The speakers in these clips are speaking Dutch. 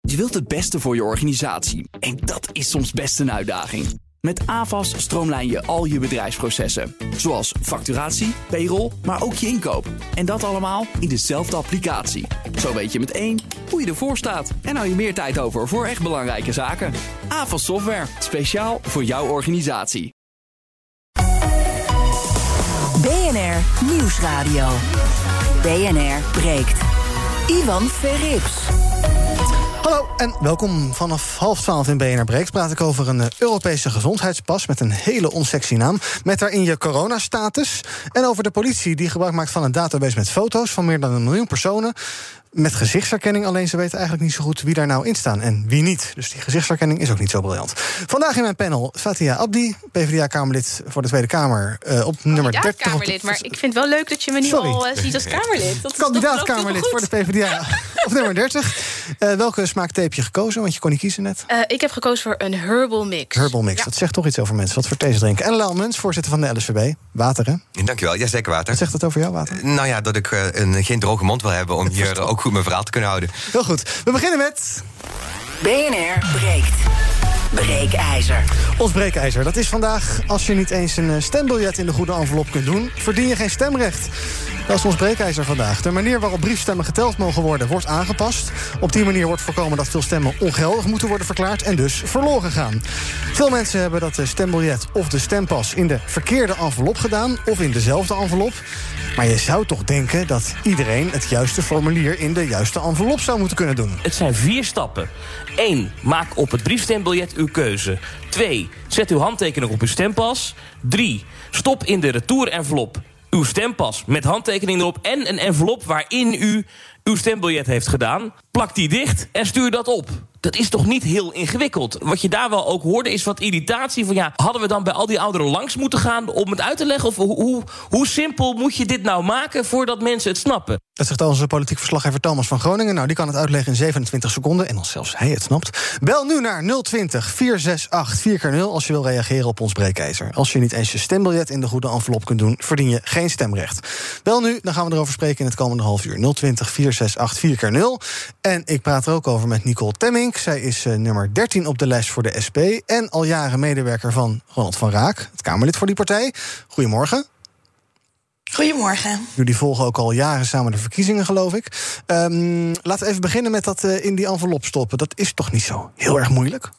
Je wilt het beste voor je organisatie en dat is soms best een uitdaging. Met AVAS stroomlijn je al je bedrijfsprocessen, zoals facturatie, payroll, maar ook je inkoop. En dat allemaal in dezelfde applicatie. Zo weet je met één hoe je ervoor staat en hou je meer tijd over voor echt belangrijke zaken. AVAS Software, speciaal voor jouw organisatie. BNR Nieuwsradio. BNR breekt. Ivan Verrips. Hallo en welkom. Vanaf half twaalf in BNR Breaks praat ik over een eh, Europese gezondheidspas met een hele onsexy naam. Met daarin je coronastatus. En over de politie die gebruik maakt van een database met foto's van meer dan een miljoen personen met gezichtsherkenning. Alleen ze weten eigenlijk niet zo goed wie daar nou in staan en wie niet. Dus die gezichtsherkenning is ook niet zo briljant. Vandaag in mijn panel Fatia Abdi, PvdA-Kamerlid voor de Tweede Kamer. Uh, op nummer 30. Kamerlid, maar ik vind het wel leuk dat je me nu Sorry. al uh, ziet als Kamerlid. Dat Kandidaat-Kamerlid voor de PvdA op nummer 30. Uh, welke smaakthee heb je gekozen? Want je kon niet kiezen net. ik heb gekozen voor een herbal mix. Herbal mix, ja. dat zegt toch iets over mensen. Wat voor thee ze drinken. En Lau Muns, voorzitter van de LSVB. Water, hè? Dankjewel, ja, zeker water. Wat zegt het over jou, water? Nou ja, dat ik een, geen droge mond wil hebben om hier ook goed mijn verhaal te kunnen houden. Heel goed. We beginnen met. BNR breekt. Breekijzer. Ons breekijzer. Dat is vandaag. Als je niet eens een stembiljet in de goede envelop kunt doen, verdien je geen stemrecht. Dat is ons breekijzer vandaag. De manier waarop briefstemmen geteld mogen worden wordt aangepast. Op die manier wordt voorkomen dat veel stemmen ongeldig moeten worden verklaard en dus verloren gaan. Veel mensen hebben dat de stembiljet of de stempas in de verkeerde envelop gedaan of in dezelfde envelop. Maar je zou toch denken dat iedereen het juiste formulier in de juiste envelop zou moeten kunnen doen. Het zijn vier stappen. 1. Maak op het briefstembiljet uw keuze. 2. Zet uw handtekening op uw stempas. 3. Stop in de retour-envelop uw stempas met handtekening erop en een envelop waarin u uw stembiljet heeft gedaan. Plak die dicht en stuur dat op. Dat is toch niet heel ingewikkeld? Wat je daar wel ook hoorde is wat irritatie van... ja, hadden we dan bij al die ouderen langs moeten gaan om het uit te leggen? Of hoe, hoe, hoe simpel moet je dit nou maken voordat mensen het snappen? Dat zegt onze politiek verslaggever Thomas van Groningen. Nou, die kan het uitleggen in 27 seconden. En als zelfs hij het snapt. Bel nu naar 020 468 4x0 als je wil reageren op ons breekijzer. Als je niet eens je stembiljet in de goede envelop kunt doen... verdien je geen stemrecht. Bel nu, dan gaan we erover spreken in het komende half uur. 020 468 4x0. En ik praat er ook over met Nicole Temming. Zij is uh, nummer 13 op de lijst voor de SP. En al jaren medewerker van Ronald van Raak, het Kamerlid voor die partij. Goedemorgen. Goedemorgen. Jullie volgen ook al jaren samen de verkiezingen, geloof ik. Um, laten we even beginnen met dat uh, in die envelop stoppen. Dat is toch niet zo heel erg moeilijk?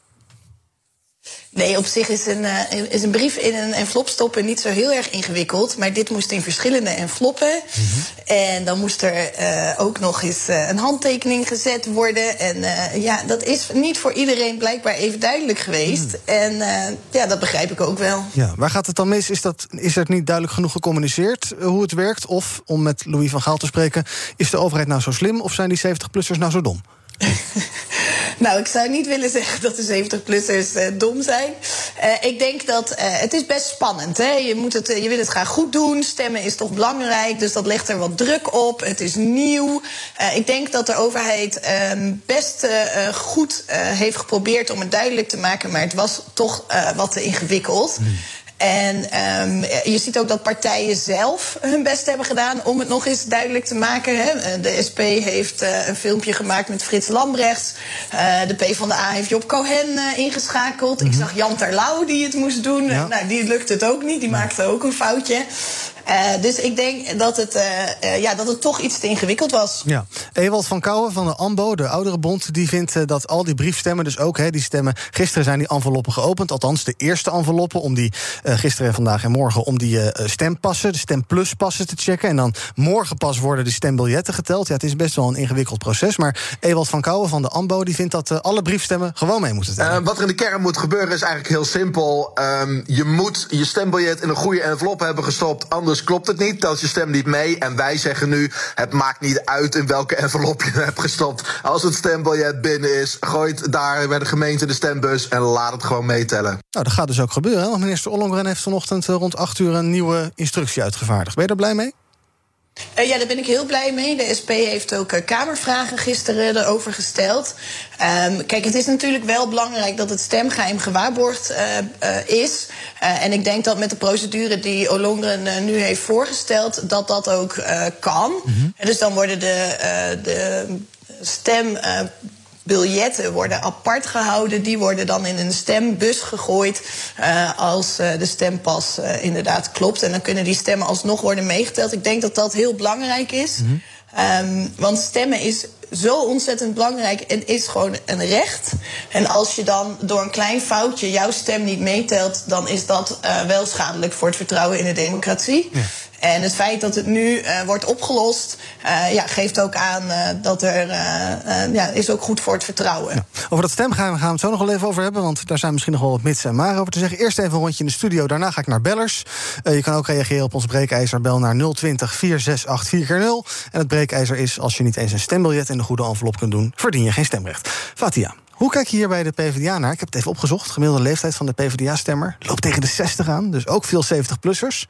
Nee, op zich is een, uh, is een brief in een envelop stoppen niet zo heel erg ingewikkeld. Maar dit moest in verschillende enveloppen. Mm -hmm. En dan moest er uh, ook nog eens uh, een handtekening gezet worden. En ja, dat is niet voor iedereen blijkbaar even duidelijk geweest. Mm. En ja, dat begrijp ik ook wel. Ja, waar gaat het dan mis? Is, dat, is het niet duidelijk genoeg gecommuniceerd hoe het werkt? Of, om met Louis van Gaal te spreken, is de overheid nou zo slim of zijn die 70-plussers nou zo dom? nou, ik zou niet willen zeggen dat de 70-plussers uh, dom zijn. Uh, ik denk dat uh, het is best spannend. Hè? Je, moet het, je wil het graag goed doen. Stemmen is toch belangrijk, dus dat legt er wat druk op. Het is nieuw. ik denk dat de overheid ehm, best goed heeft geprobeerd om het duidelijk te maken, maar het was toch wat te ingewikkeld. Mm. En um, je ziet ook dat partijen zelf hun best hebben gedaan om het nog eens duidelijk te maken. Hè. De SP heeft uh, een filmpje gemaakt met Frits Lambrechts. Uh, de PvdA heeft Job Cohen uh, ingeschakeld. Mm -hmm. Ik zag Jan Terlouw die het moest doen. Ja. Nou, die lukte het ook niet. Die maakte ook een foutje. Uh, dus ik denk dat het, uh, uh, ja, dat het toch iets te ingewikkeld was. Ja. Ewald van Kouwen van de AMBO, de Ouderenbond... die vindt dat al die briefstemmen, dus ook hè, die stemmen... gisteren zijn die enveloppen geopend, althans de eerste enveloppen... om die gisteren en vandaag en morgen om die stempassen, de stempluspassen te checken... en dan morgen pas worden die stembiljetten geteld. Ja, het is best wel een ingewikkeld proces. Maar Ewald van Kouwen van de AMBO die vindt dat alle briefstemmen gewoon mee moeten tellen. wat er in de kern moet gebeuren is eigenlijk heel simpel. Um, je moet je stembiljet in een goede envelop hebben gestopt... anders anders klopt het niet, telt je stem niet mee. En wij zeggen nu, het maakt niet uit in welke envelop je hebt gestopt. Als het stembiljet binnen is, gooi het daar bij de gemeente de stembus en laat het gewoon meetellen. Nou, dat gaat dus ook gebeuren. hè? Want minister Ollongren heeft vanochtend eh, rond 8 uur een nieuwe instructie uitgevaardigd. Ben je daar blij mee? Eh, ja, daar ben ik heel blij mee. De SP heeft ook eh, Kamervragen gisteren erover gesteld. Ehm, kijk, het is natuurlijk wel belangrijk dat het stemgeheim gewaarborgd eh, eh, is. Eh, en ik denk dat met de procedure die Olongren eh, nu heeft voorgesteld, dat dat ook eh, kan. En dus dan worden de, eh, de stem. Biljetten worden apart gehouden. Die worden dan in een stembus gegooid eh, als eh, de stempas eh, inderdaad klopt. En dan kunnen die stemmen alsnog worden meegeteld. Ik denk dat dat heel belangrijk is. Ehm, want stemmen is zo ontzettend belangrijk en is gewoon een recht. En als je dan door een klein foutje jouw stem niet meetelt... dan is dat wel schadelijk voor het vertrouwen in de democratie. En het feit dat het nu eh, wordt opgelost, eh, ja, geeft ook aan eh, dat er ja, is ook goed voor het vertrouwen. Over dat stemgeheim gaan we het zo nog wel even over hebben. Want daar zijn misschien nog wel wat mits en maar over te zeggen. Eerst even een rondje in de studio. Daarna ga ik naar bellers. Je kan ook reageren op ons breekijzer. Bel naar 020 468 4x0. En het breekijzer is als je niet eens een stembiljet in de goede envelop kunt doen, verdien je geen stemrecht. Fatia. Hoe kijk je hier bij de PvdA naar? Ik heb het even opgezocht. Gemiddelde leeftijd van de PvdA-stemmer loopt tegen de 60 aan. Dus ook veel 70-plussers.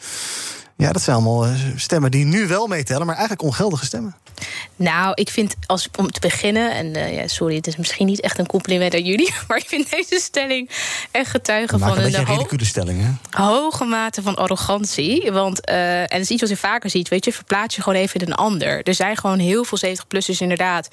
Ja, dat zijn allemaal eh, stemmen die nu wel meetellen, maar eigenlijk ongeldige stemmen. Nou, ik vind als om te beginnen, en eh, ja, sorry, het is misschien niet echt een compliment aan jullie, maar ik vind deze stelling echt getuige van een een, ho- ridicule stelling, hè? hoge mate van arrogantie. Want, eh, en dat is iets wat je vaker ziet, weet je, verplaats je gewoon even in een ander. Er zijn gewoon heel veel 70-plussers inderdaad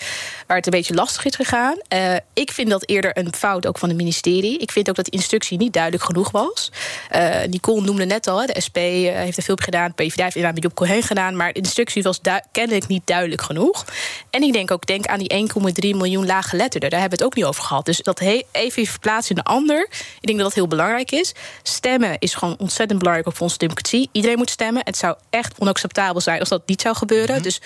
waar het een beetje lastig is gegaan. Eh, ik vind dat eerder een fout ook van het ministerie. Ik vind ook dat de instructie niet duidelijk genoeg was. Eh Nicole noemde net al, hè, de SP eh, heeft er veel op gedaan, PvdA heeft inderdaad met Job Cohen gedaan, maar de instructie was kennelijk niet duidelijk genoeg. En ik denk ook, denk aan die 1,3 miljoen laaggeletterden, daar hebben we het ook niet over gehad. Dus dat even verplaatsen in een ander, ik denk dat dat heel belangrijk is. Stemmen is gewoon ontzettend belangrijk voor onze democratie. Iedereen moet stemmen. Het zou echt onacceptabel zijn als dat niet zou gebeuren. Dus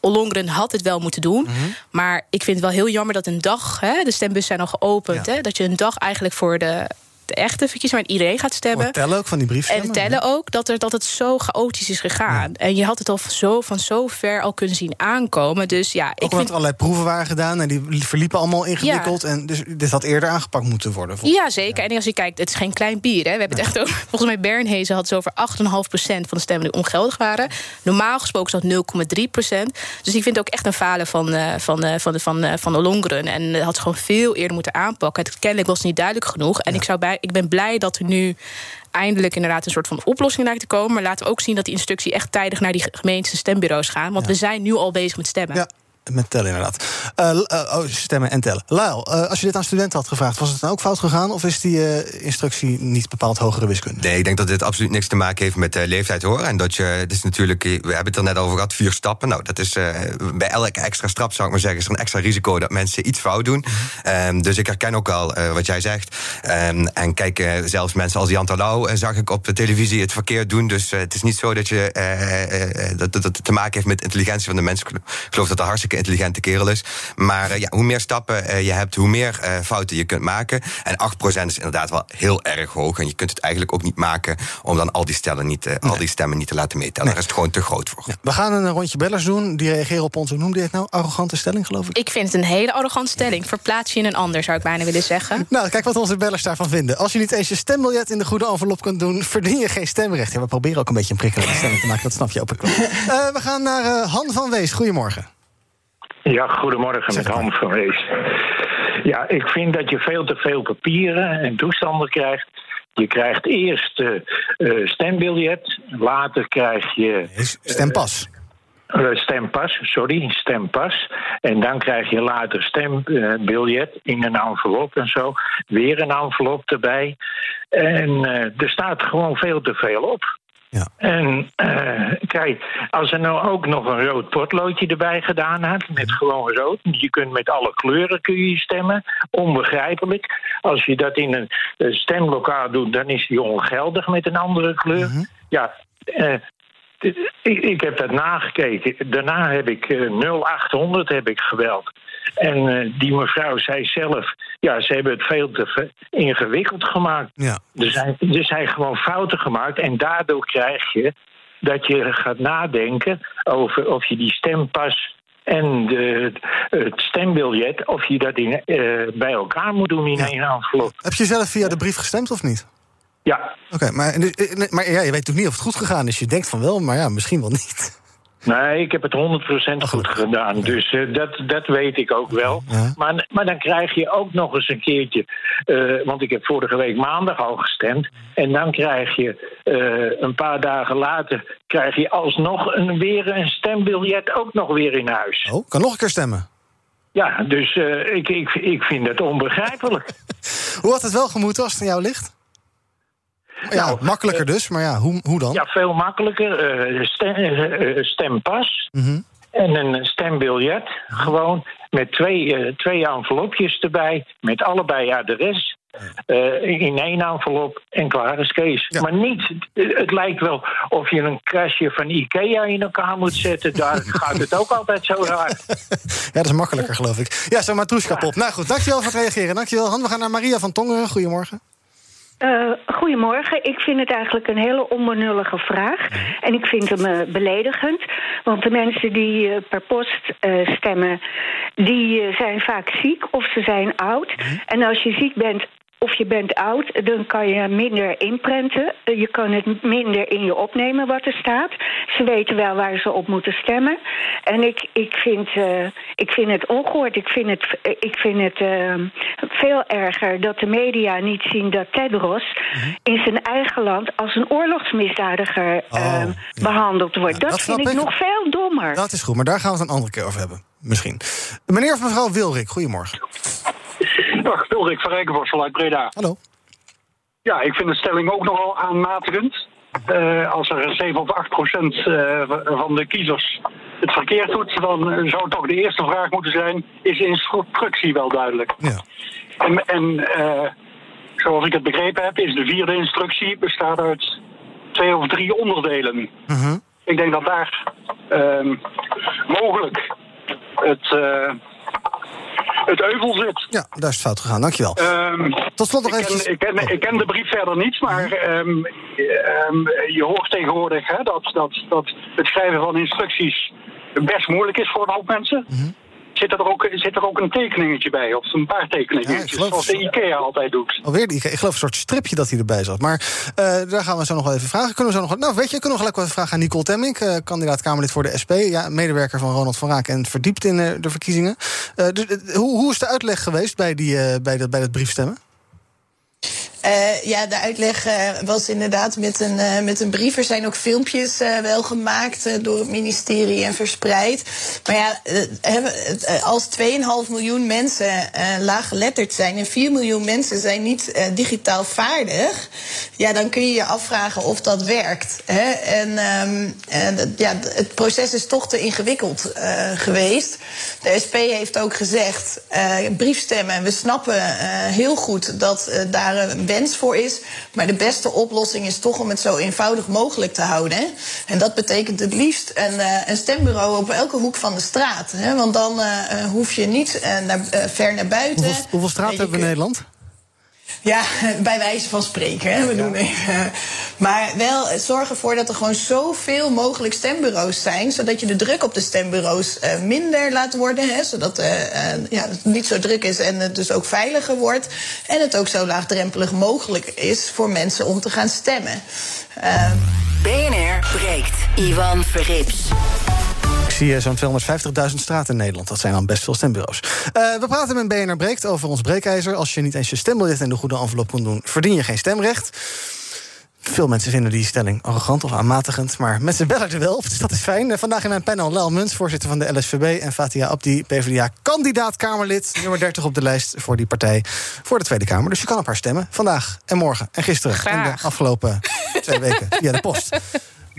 Ollongren had het wel moeten doen. Maar ik vind het wel heel jammer dat een dag, hè, de stembussen zijn al geopend, hè, dat je een dag eigenlijk voor de, de echte verkiezingen, waar iedereen gaat stemmen. Het tellen ook van die briefstemmen. En tellen ook dat, er, dat het zo chaotisch is gegaan. En je had het al zo, van zo ver al kunnen zien aankomen. Dus ja, Ook ik omdat vind. er allerlei proeven waren gedaan en die verliepen allemaal ingewikkeld. En dus dit had eerder aangepakt moeten worden. Ja, zeker. En als je kijkt, het is geen klein bier. Hè. We hebben het echt over. Volgens mij Bernhezen had het over 8,5% van de stemmen die ongeldig waren. Normaal gesproken is dat 0,3%. Dus ik vind het ook echt een falen van, eh, van, eh, van, van, eh, van Ollongren. En het had gewoon veel eerder moeten aanpakken. Het kennelijk was niet duidelijk genoeg. En ik, zou bij, ik ben blij dat er nu eindelijk inderdaad een soort van oplossing lijkt te komen. Maar laten we ook zien dat die instructie echt tijdig naar die gemeentes en stembureaus gaan. Want we zijn nu al bezig met stemmen. Ja. Met tellen inderdaad. Eh, eh, oh, stemmen en tellen. Lyle, eh, als je dit aan studenten had gevraagd, was het dan ook fout gegaan? Of is die instructie niet bepaald hogere wiskunde? Nee, ik denk dat dit absoluut niks te maken heeft met leeftijd hoor. En dat je, het is natuurlijk, we hebben het er net over gehad, vier stappen. Nou, dat is bij elke extra stap, zou ik maar zeggen, is er een extra risico dat mensen iets fout doen. Ehm, dus ik herken ook al wat jij zegt. Ehm, en kijk, zelfs mensen als Jan Terlouw eh, zag ik op de televisie het verkeerd doen. Dus het is niet zo dat, je, dat, dat het te maken heeft met intelligentie van de mensen. Ik geloof dat een hartstikke intelligente kerel is. Maar eh, ja, hoe meer stappen eh, je hebt, hoe meer eh, fouten je kunt maken. En 8% is inderdaad wel heel erg hoog. En je kunt het eigenlijk ook niet maken om dan al die, stellen niet, al die stemmen niet te laten meetellen. Daar is het gewoon te groot voor. We gaan een rondje bellers doen. Die reageren op onze, hoe noemde je het nou? Arrogante stelling, geloof ik. Ik vind het een hele arrogante stelling. Verplaats je in een ander, zou ik bijna willen zeggen. Nou, kijk wat onze bellers daarvan vinden. Als je niet eens je stembiljet in de goede envelop kunt doen, verdien je geen stemrecht. Ja, we proberen ook een beetje een prikkelende stemming te maken, dat snap je ook. wel. Eh, we gaan naar Han van Wees. Goedemorgen. Ja, goedemorgen met Hans van Wees. Ja, ik vind dat je veel te veel papieren en toestanden krijgt. Je krijgt eerst eh, stembiljet, later krijg je... Stempas. eh, stempas, sorry, stempas. En dan krijg je later stembiljet in een envelop en zo. Weer een envelop erbij. En er staat gewoon veel te veel op. Ja. En eh, kijk, als er nou ook nog een rood potloodje erbij gedaan had, met gewoon rood, je kunt met alle kleuren kun je stemmen, onbegrijpelijk. Als je dat in een eh, stemlokaal doet, dan is die ongeldig met een andere kleur. Ja, eh, ik, ik heb dat nagekeken. Daarna heb ik eh, 0800 heb ik gebeld. En eh, die mevrouw zei zelf, ja, ze hebben het veel te ingewikkeld gemaakt. Ja. Er zijn, er zijn gewoon fouten gemaakt en daardoor krijg je dat je gaat nadenken over of je die stempas en de, het stembiljet, of je dat in, eh, bij elkaar moet doen in één envelop. Heb je zelf via de brief gestemd of niet? Ja. Oké, maar, eh, maar ja, je weet natuurlijk niet of het goed gegaan is. Je denkt van wel, maar ja, misschien wel niet. Nee, ik heb het 100% goed gedaan. Dus eh, dat, dat weet ik ook wel. Maar, maar dan krijg je ook nog eens een keertje. eh, want ik heb vorige week maandag al gestemd. En dan krijg je eh, een paar dagen later. krijg je alsnog een, weer een stembiljet ook nog weer in huis. Oh, kan nog een keer stemmen. Ja, dus ik, ik, ik vind het onbegrijpelijk. Hoe had het wel gemoeten als het aan jou ligt? Ja, makkelijker dus, maar ja, hoe, hoe dan? Ja, veel makkelijker. eh, stem, eh, eh, stempas. Mhm. En een stembiljet, gewoon met twee, eh, twee envelopjes erbij, met allebei adres. eh, in één envelop en klaar is Kees. Maar niet, eh, het lijkt wel of je een kastje van Ikea in elkaar moet zetten. Daar gaat het ook altijd zo raar. Ja, dat is makkelijker, geloof ik. Ja, zo Matroeska Pop. Nou goed, dankjewel voor het reageren. Dankjewel, Han. We gaan naar Maria van Tongeren. Goedemorgen. Eh, goedemorgen. Ik vind het eigenlijk een hele onbenullige vraag. En ik vind hem eh, beledigend. Want de mensen die eh, per post stemmen... die zijn vaak ziek of ze zijn oud. En als je ziek bent of je bent oud, dan kan je minder inprenten. Je kan het minder in je opnemen wat er staat. Ze weten wel waar ze op moeten stemmen. En ik, ik, vind, eh, ik vind het ongehoord. Ik vind het, eh, ik vind het eh, veel erger dat de media niet zien dat Tedros in zijn eigen land als een oorlogsmisdadiger eh, behandeld wordt. dat, dat vind ik. nog veel dommer. Dat is goed, maar daar gaan we het een andere keer over hebben. Misschien. Meneer of mevrouw Wilrik, goedemorgen. Dag, Ulrik van Rijkenvoort vanuit Breda. Hallo. Ja, ik vind de stelling ook nogal aanmatigend. Eh, als er 7 of 8 procent eh, van de kiezers het verkeerd doet, dan zou toch de eerste vraag moeten zijn: is de instructie wel duidelijk? Ja. En, en eh, zoals ik het begrepen heb, is de vierde instructie bestaat uit twee of drie onderdelen. Mhm. Ik denk dat daar ehm, mogelijk het, eh, het euvel zit. Ja, daar is het fout gegaan. Dankjewel. Ehm, Tot slot nog ik, ken, ik, ken, ik ken de brief verder niet, maar ehm, ehm, je hoort tegenwoordig hè, dat, dat, dat het schrijven van instructies best moeilijk is voor een hoop mensen. Zit, er ook, zit er ook een tekeningetje bij, of een paar tekeningetjes, geloof- zoals de IKEA altijd doet? Alweer, die, ik geloof een soort stripje dat hij erbij zat. Maar eh, daar gaan we zo nog wel even vragen. Kunnen we zo nog, nou, weet je, kunnen we gelijk wel even vragen aan Nicole Temmink, eh, kandidaat Kamerlid voor de SP. Ja, medewerker van Ronald van Raak en verdiept in eh, de verkiezingen. Dus, hoe, hoe is de uitleg geweest bij, die, bij, dat, bij dat briefstemmen? Eh, ja, de uitleg eh, was inderdaad met een, eh, met een brief. Er zijn ook filmpjes wel gemaakt door het ministerie en verspreid. Maar ja, als 2,5 miljoen mensen laaggeletterd zijn en 4 miljoen mensen zijn niet digitaal vaardig, ja, dan kun je je afvragen of dat werkt. Hè? En, ehm, en ja, het proces is toch te ingewikkeld geweest. De SP heeft ook gezegd, briefstemmen, we snappen heel goed dat daar een wens voor is. Maar de beste oplossing is toch om het zo eenvoudig mogelijk te houden. Hè? En dat betekent het liefst een, eh, een stembureau op elke hoek van de straat. Hè? Want dan eh, eh, hoef je niet naar, ver naar buiten. Hoeveel, hoeveel straten hebben we in Nederland? Ja, bij wijze van spreken. Hè? We doen even. Maar wel eh, zorg ervoor dat er gewoon zoveel mogelijk stembureaus zijn. Zodat je de druk op de stembureaus eh, minder laat worden. Hè? Zodat eh, eh, ja, het niet zo druk is en het dus ook veiliger wordt. En het ook zo laagdrempelig mogelijk is voor mensen om te gaan stemmen. Eh, BNR breekt. Ivan Verrips. Zie eh, zo'n 250.000 straten in Nederland. Dat zijn dan best veel stembureaus. Eh, we praten met BNR Breekt over ons breekijzer. Als je niet eens je stembiljet in de goede envelop kon doen... verdien je geen stemrecht. Veel mensen vinden die stelling arrogant of aanmatigend. Maar mensen bellen er wel op, dus dat is fijn. Eh, Vandaag in mijn panel Lel Muns, voorzitter van de LSVB... en Fatia Abdi, PvdA, kandidaat-Kamerlid... nummer 30 op de lijst voor die partij voor de Tweede Kamer. Dus je kan op haar stemmen. Vandaag en morgen en gisteren. En de afgelopen twee weken via de post.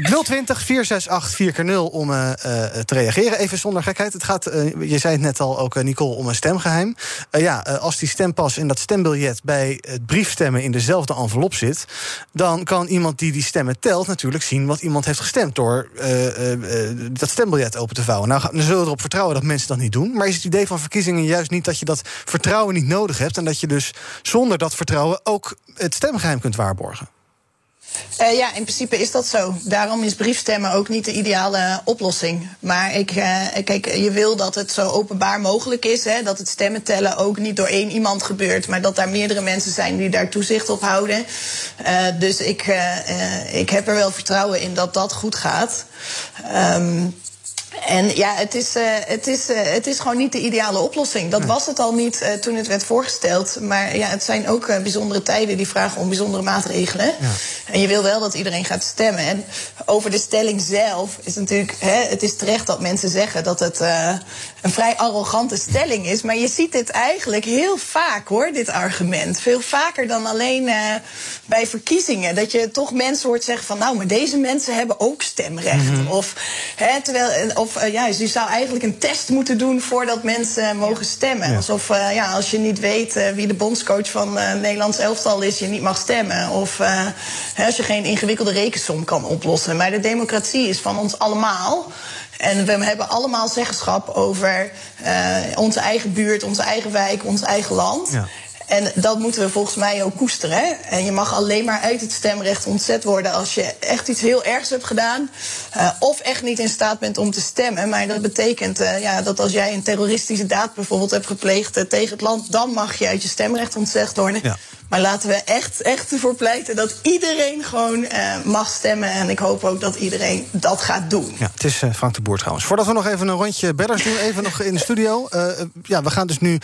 020 468 4x0 om eh, eh, te reageren. Even zonder gekheid. Het gaat, eh, je zei het net al ook, Nicole, om een stemgeheim. Eh, ja, als die stempas in dat stembiljet bij het briefstemmen in dezelfde envelop zit, dan kan iemand die die stemmen telt natuurlijk zien wat iemand heeft gestemd door dat stembiljet open te vouwen. Nou, dan zullen we erop vertrouwen dat mensen dat niet doen. Maar is het idee van verkiezingen juist niet dat je dat vertrouwen niet nodig hebt en dat je dus zonder dat vertrouwen ook het stemgeheim kunt waarborgen? Uh, ja, in principe is dat zo. Daarom is briefstemmen ook niet de ideale oplossing. Maar ik, uh, kijk, je wil dat het zo openbaar mogelijk is. Hè, dat het stemmen tellen ook niet door één iemand gebeurt. Maar dat daar meerdere mensen zijn die daar toezicht op houden. Dus ik, ik heb er wel vertrouwen in dat dat goed gaat. Um, en ja, het is, uh, het, is, uh, het is gewoon niet de ideale oplossing. Dat was het al niet uh, toen het werd voorgesteld. Maar ja, het zijn ook bijzondere tijden die vragen om bijzondere maatregelen. Ja. En je wil wel dat iedereen gaat stemmen. En over de stelling zelf is natuurlijk... Hè, het is terecht dat mensen zeggen dat het een vrij arrogante stelling is. Maar je ziet dit eigenlijk heel vaak, hoor, dit argument. Veel vaker dan alleen bij verkiezingen. Dat je toch mensen hoort zeggen van... nou, maar deze mensen hebben ook stemrecht. Mm -hmm. Of, hè, terwijl of uh, ja, je zou eigenlijk een test moeten doen voordat mensen mogen stemmen. Ja. Alsof uh, ja, als je niet weet uh, wie de bondscoach van Nederlands elftal is, je niet mag stemmen. Of als je geen ingewikkelde rekensom kan oplossen. Maar de democratie is van ons allemaal. En we hebben allemaal zeggenschap over onze eigen buurt, onze eigen wijk, ons eigen land. Ja. En dat moeten we volgens mij ook koesteren. Hè? En je mag alleen maar uit het stemrecht ontzet worden als je echt iets heel ergs hebt gedaan. Uh, of echt niet in staat bent om te stemmen. Maar dat betekent uh, ja, dat als jij een terroristische daad bijvoorbeeld hebt gepleegd uh, tegen het land, dan mag je uit je stemrecht ontzegd worden. Ja. Maar laten we echt, echt ervoor pleiten dat iedereen gewoon uh, mag stemmen. En ik hoop ook dat iedereen dat gaat doen. Ja, het is uh, Frank de Boer trouwens. Voordat we nog even een rondje bedders doen, even nog in de studio. Uh, ja, we gaan dus nu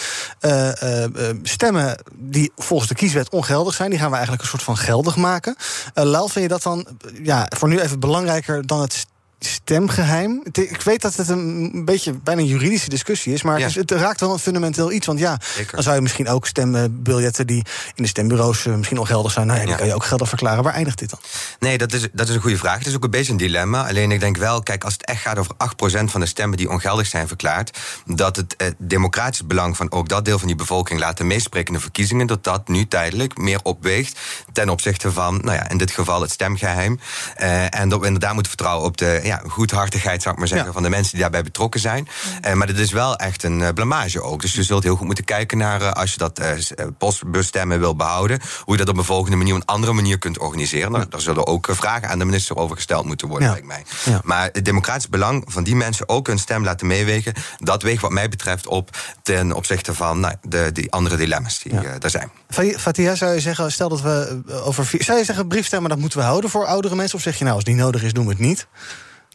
stemmen die volgens de kieswet ongeldig zijn. Die gaan we eigenlijk een soort van geldig maken. Laal, vind je dat dan ja, voor nu even belangrijker dan het stemgeheim. Ik weet dat het een beetje bijna een juridische discussie is, maar ja. het, raakt wel een fundamenteel iets. Want ja, Zeker. dan zou je misschien ook stembiljetten die in de stembureaus uh, misschien ongeldig zijn, nou ja, die ja. kan je ook geldig verklaren. Waar eindigt dit dan? Nee, dat is, dat is een goede vraag. Het is ook een beetje een dilemma. Alleen ik denk wel, kijk, als het echt gaat over 8% van de stemmen die ongeldig zijn verklaard, dat het eh, democratisch belang van ook dat deel van die bevolking laten meespreken in de verkiezingen, dat dat nu tijdelijk meer opweegt ten opzichte van, nou ja, in dit geval het stemgeheim. Uh, en dat we inderdaad moeten vertrouwen op de ja, goedhartigheid, zou ik maar zeggen, ja. van de mensen die daarbij betrokken zijn. Uh, maar dit is wel echt een uh, blamage ook. Dus je zult heel goed moeten kijken naar, uh, als je dat postbusstemmen wil behouden, hoe je dat op een volgende manier, een andere manier kunt organiseren. Ja. Daar zullen ook vragen aan de minister over gesteld moeten worden, lijkt mij. Maar het democratisch belang van die mensen ook hun stem laten meewegen, dat weegt wat mij betreft op ten opzichte van nou, de, die andere dilemma's die er zijn. Fatia, zou je zeggen, stel dat we over. Zou je zeggen, briefstemmen dat moeten we houden voor oudere mensen? Of zeg je nou, als niet nodig is, doen we het niet?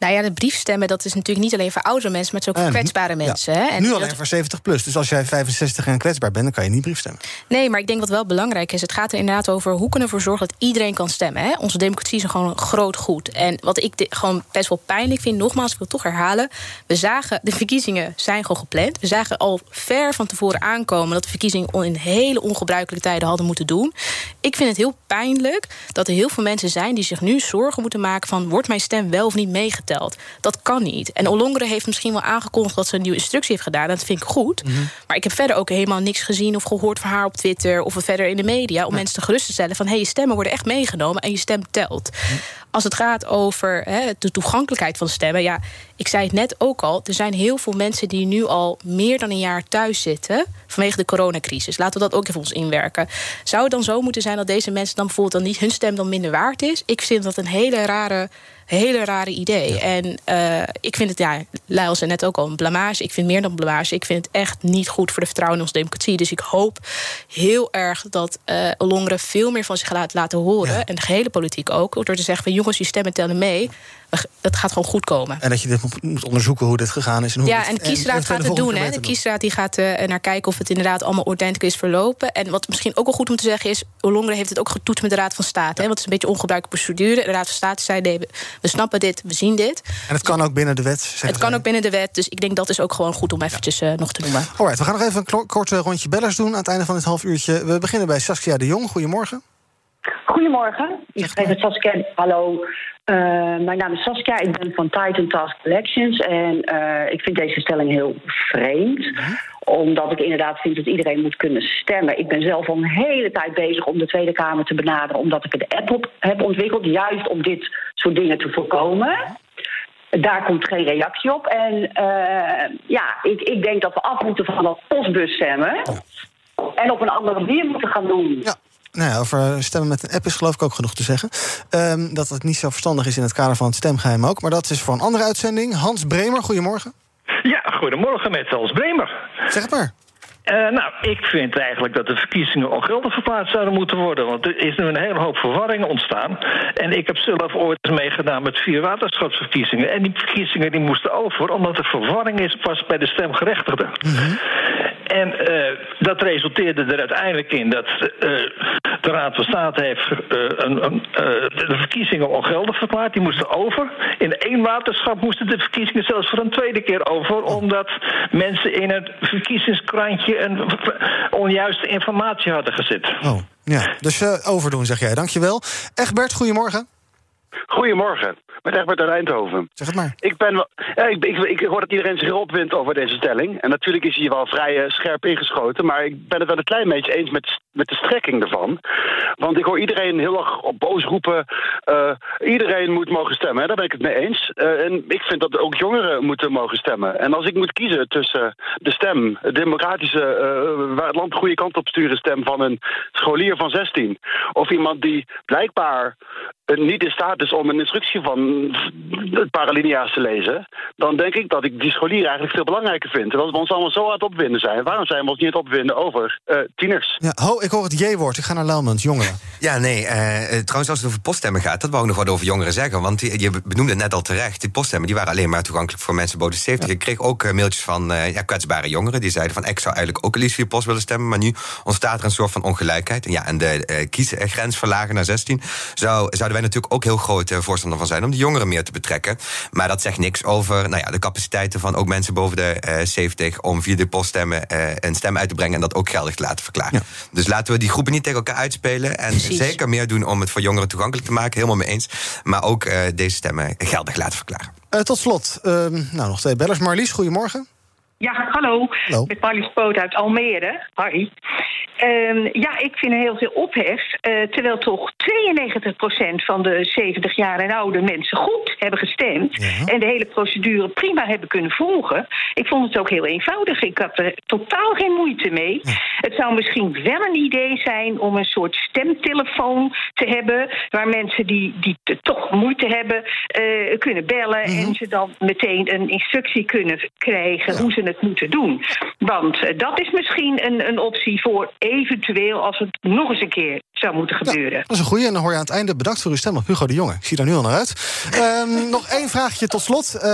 Nou ja, de briefstemmen, dat is natuurlijk niet alleen voor oudere mensen, maar het is ook voor kwetsbare mensen. Ja. Hè? En nu alleen dat... voor 70 plus. Dus als jij 65 en kwetsbaar bent, dan kan je niet briefstemmen. Nee, maar ik denk wat wel belangrijk is, het gaat er inderdaad over hoe kunnen we ervoor zorgen dat iedereen kan stemmen. Hè? Onze democratie is gewoon een groot goed. En wat ik gewoon best wel pijnlijk vind, nogmaals, ik wil toch herhalen. We zagen, de verkiezingen zijn gewoon gepland. We zagen al ver van tevoren aankomen dat de verkiezingen in hele ongebruikelijke tijden hadden moeten doen. Ik vind het heel pijnlijk dat er heel veel mensen zijn die zich nu zorgen moeten maken van wordt mijn stem wel of niet meegeteld. Dat kan niet. En Olongere heeft misschien wel aangekondigd dat ze een nieuwe instructie heeft gedaan. Dat vind ik goed. Mm -hmm. Maar ik heb verder ook helemaal niks gezien of gehoord van haar op Twitter of verder in de media. Om nee. mensen te gerust te stellen van hé, hey, je stemmen worden echt meegenomen en je stem telt. Mm -hmm. Als het gaat over hè, de toegankelijkheid van stemmen, ja, ik zei het net ook al. Er zijn heel veel mensen die nu al meer dan een jaar thuis zitten vanwege de coronacrisis. Laten we dat ook even ons inwerken. Zou het dan zo moeten zijn dat deze mensen dan bijvoorbeeld dan niet hun stem dan minder waard is? Ik vind dat een hele rare hele rare idee. Ja. En uh, ik vind het, ja, Lyle zei net ook al, een blamage. Ik vind meer dan blamage. Ik vind het echt niet goed voor de vertrouwen in onze democratie. Dus ik hoop heel erg dat uh, Longeren veel meer van zich laat laten horen. Ja. En de gehele politiek ook. Door te zeggen van jongens, je stemmen tellen mee. Het gaat gewoon goed komen. En dat je dit moet onderzoeken hoe dit gegaan is. En hoe ja, en de kiesraad en, gaat het doen. Hè. De kiesraad die gaat uh, naar kijken of het inderdaad allemaal ordentelijk is verlopen. En wat misschien ook wel goed om te zeggen is... Olongeren heeft het ook getoetst met de Raad van State. Hè, want het is een beetje ongebruikelijke procedure. De Raad van State zei, nee, we snappen dit, we zien dit. En het kan ook binnen de wet? Het kan ook binnen de wet. Dus ik denk dat is ook gewoon goed om eventjes uh, nog te noemen. Alright, we gaan nog even een kort rondje bellers doen aan het einde van dit half uurtje. We beginnen bij Saskia de Jong. Goedemorgen. Goedemorgen. Ik spreek met Saskia. Hallo. Uh, mijn naam is Saskia. Ik ben van Titan Task Collections. En uh, ik vind deze stelling heel vreemd. Omdat ik inderdaad vind dat iedereen moet kunnen stemmen. Ik ben zelf al een hele tijd bezig om de Tweede Kamer te benaderen. Omdat ik een app op heb ontwikkeld. Juist om dit soort dingen te voorkomen. Daar komt geen reactie op. En uh, ja, ik, ik denk dat we af moeten van dat postbus stemmen. En op een andere manier moeten gaan doen. Ja. Nou ja, over stemmen met een app is geloof ik ook genoeg te zeggen. Ehm, dat het niet zo verstandig is in het kader van het stemgeheim ook. Maar dat is voor een andere uitzending. Hans Bremer, goedemorgen. Ja, goedemorgen met Hans Bremer. Zeg het maar. Uh, nou, ik vind eigenlijk dat de verkiezingen ongeldig verplaatst zouden moeten worden. Want er is nu een hele hoop verwarring ontstaan. En ik heb zelf ooit meegedaan met vier waterschapsverkiezingen. En die verkiezingen die moesten over, omdat er verwarring is pas bij de stemgerechtigden. Mm En uh, dat resulteerde er uiteindelijk in dat uh, de Raad van State heeft een, een, de verkiezingen ongeldig verklaard. Die moesten over. In één waterschap moesten de verkiezingen zelfs voor een tweede keer over. Omdat mensen in het verkiezingskrantje een onjuiste informatie hadden gezet. Oh, ja. Dus uh, overdoen, zeg jij. Dankjewel. Egbert, goedemorgen. Goedemorgen, met Egbert uit Eindhoven. Zeg het maar. Ik, ben, ja, ik, ik, ik, hoor dat iedereen zich opwindt over deze stelling. En natuurlijk is hij wel vrij uh, scherp ingeschoten. Maar ik ben het wel een klein beetje eens met, met de strekking ervan. Want ik hoor iedereen heel erg op boos roepen... Uh, iedereen moet mogen stemmen, daar ben ik het mee eens. Uh, en ik vind dat ook jongeren moeten mogen stemmen. En als ik moet kiezen tussen de stem... de democratische, waar het land de goede kant op sturen stem... van een scholier van 16... of iemand die blijkbaar niet in staat is om een instructie van het paralinea's te lezen, dan denk ik dat ik die scholier eigenlijk veel belangrijker vind. Dat we ons allemaal zo aan het opwinden zijn. Waarom zijn we ons niet aan het opwinden over uh, tieners? Ja, ho, ik hoor het J-woord. Ik ga naar Laumans, jongeren. Ja, nee. Uh, trouwens, als het over poststemmen gaat, dat wou ik nog wat over jongeren zeggen. Want die, je benoemde het net al terecht. Die poststemmen die waren alleen maar toegankelijk voor mensen boven de 70. Ja. Ik kreeg ook uh, mailtjes van ja, kwetsbare jongeren. Die zeiden van, ik zou eigenlijk ook liefst via post willen stemmen. Maar nu ontstaat er een soort van ongelijkheid. Ja, en de kiesgrens verlagen naar 16 zou, zouden wij natuurlijk ook heel groot voorstander van zijn om de jongeren meer te betrekken. Maar dat zegt niks over nou ja, de capaciteiten van ook mensen boven de uh, 70 om via de poststemmen uh, een stem uit te brengen en dat ook geldig te laten verklaren. Ja. Dus laten we die groepen niet tegen elkaar uitspelen en Precies. zeker meer doen om het voor jongeren toegankelijk te maken, helemaal mee eens. Maar ook uh, deze stemmen geldig laten verklaren. tot slot, nou nog twee bellers. Marlies, goedemorgen. Ja, hallo. hallo. Met Marlies Poot uit Almere. Harry. Um, ja, ik vind er heel veel ophef. Uh, terwijl toch 92% van de 70 jaar en oude mensen goed hebben gestemd. Ja. En de hele procedure prima hebben kunnen volgen. Ik vond het ook heel eenvoudig. Ik had er totaal geen moeite mee. Ja. Het zou misschien wel een idee zijn om een soort stemtelefoon te hebben. Waar mensen die, die toch moeite hebben uh, kunnen bellen. Mm -hmm. En ze dan meteen een instructie kunnen krijgen ja. hoe ze het moeten doen. Want uh, dat is misschien een, een optie voor eventueel als het nog eens een keer zou moeten gebeuren. Ja, dat is een goede. En dan hoor je aan het einde bedankt voor uw stem op Hugo de Jonge. Ik zie daar nu al naar uit. um, nog één vraagje tot slot. Uh,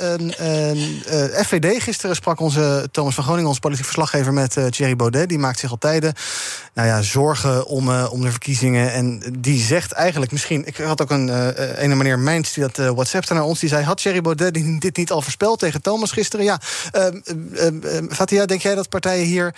uh, uh, FVD, gisteren sprak onze Thomas van Groningen, onze politiek verslaggever, met Thierry Baudet. Die maakt zich al tijden nou ja, zorgen om, om de verkiezingen. En die zegt eigenlijk misschien... Ik had ook een ene meneer Mijns die dat WhatsAppte naar ons. Die zei, had Thierry Baudet dit niet al voorspeld tegen Thomas gisteren? Ja, Fatia, denk jij dat partijen hier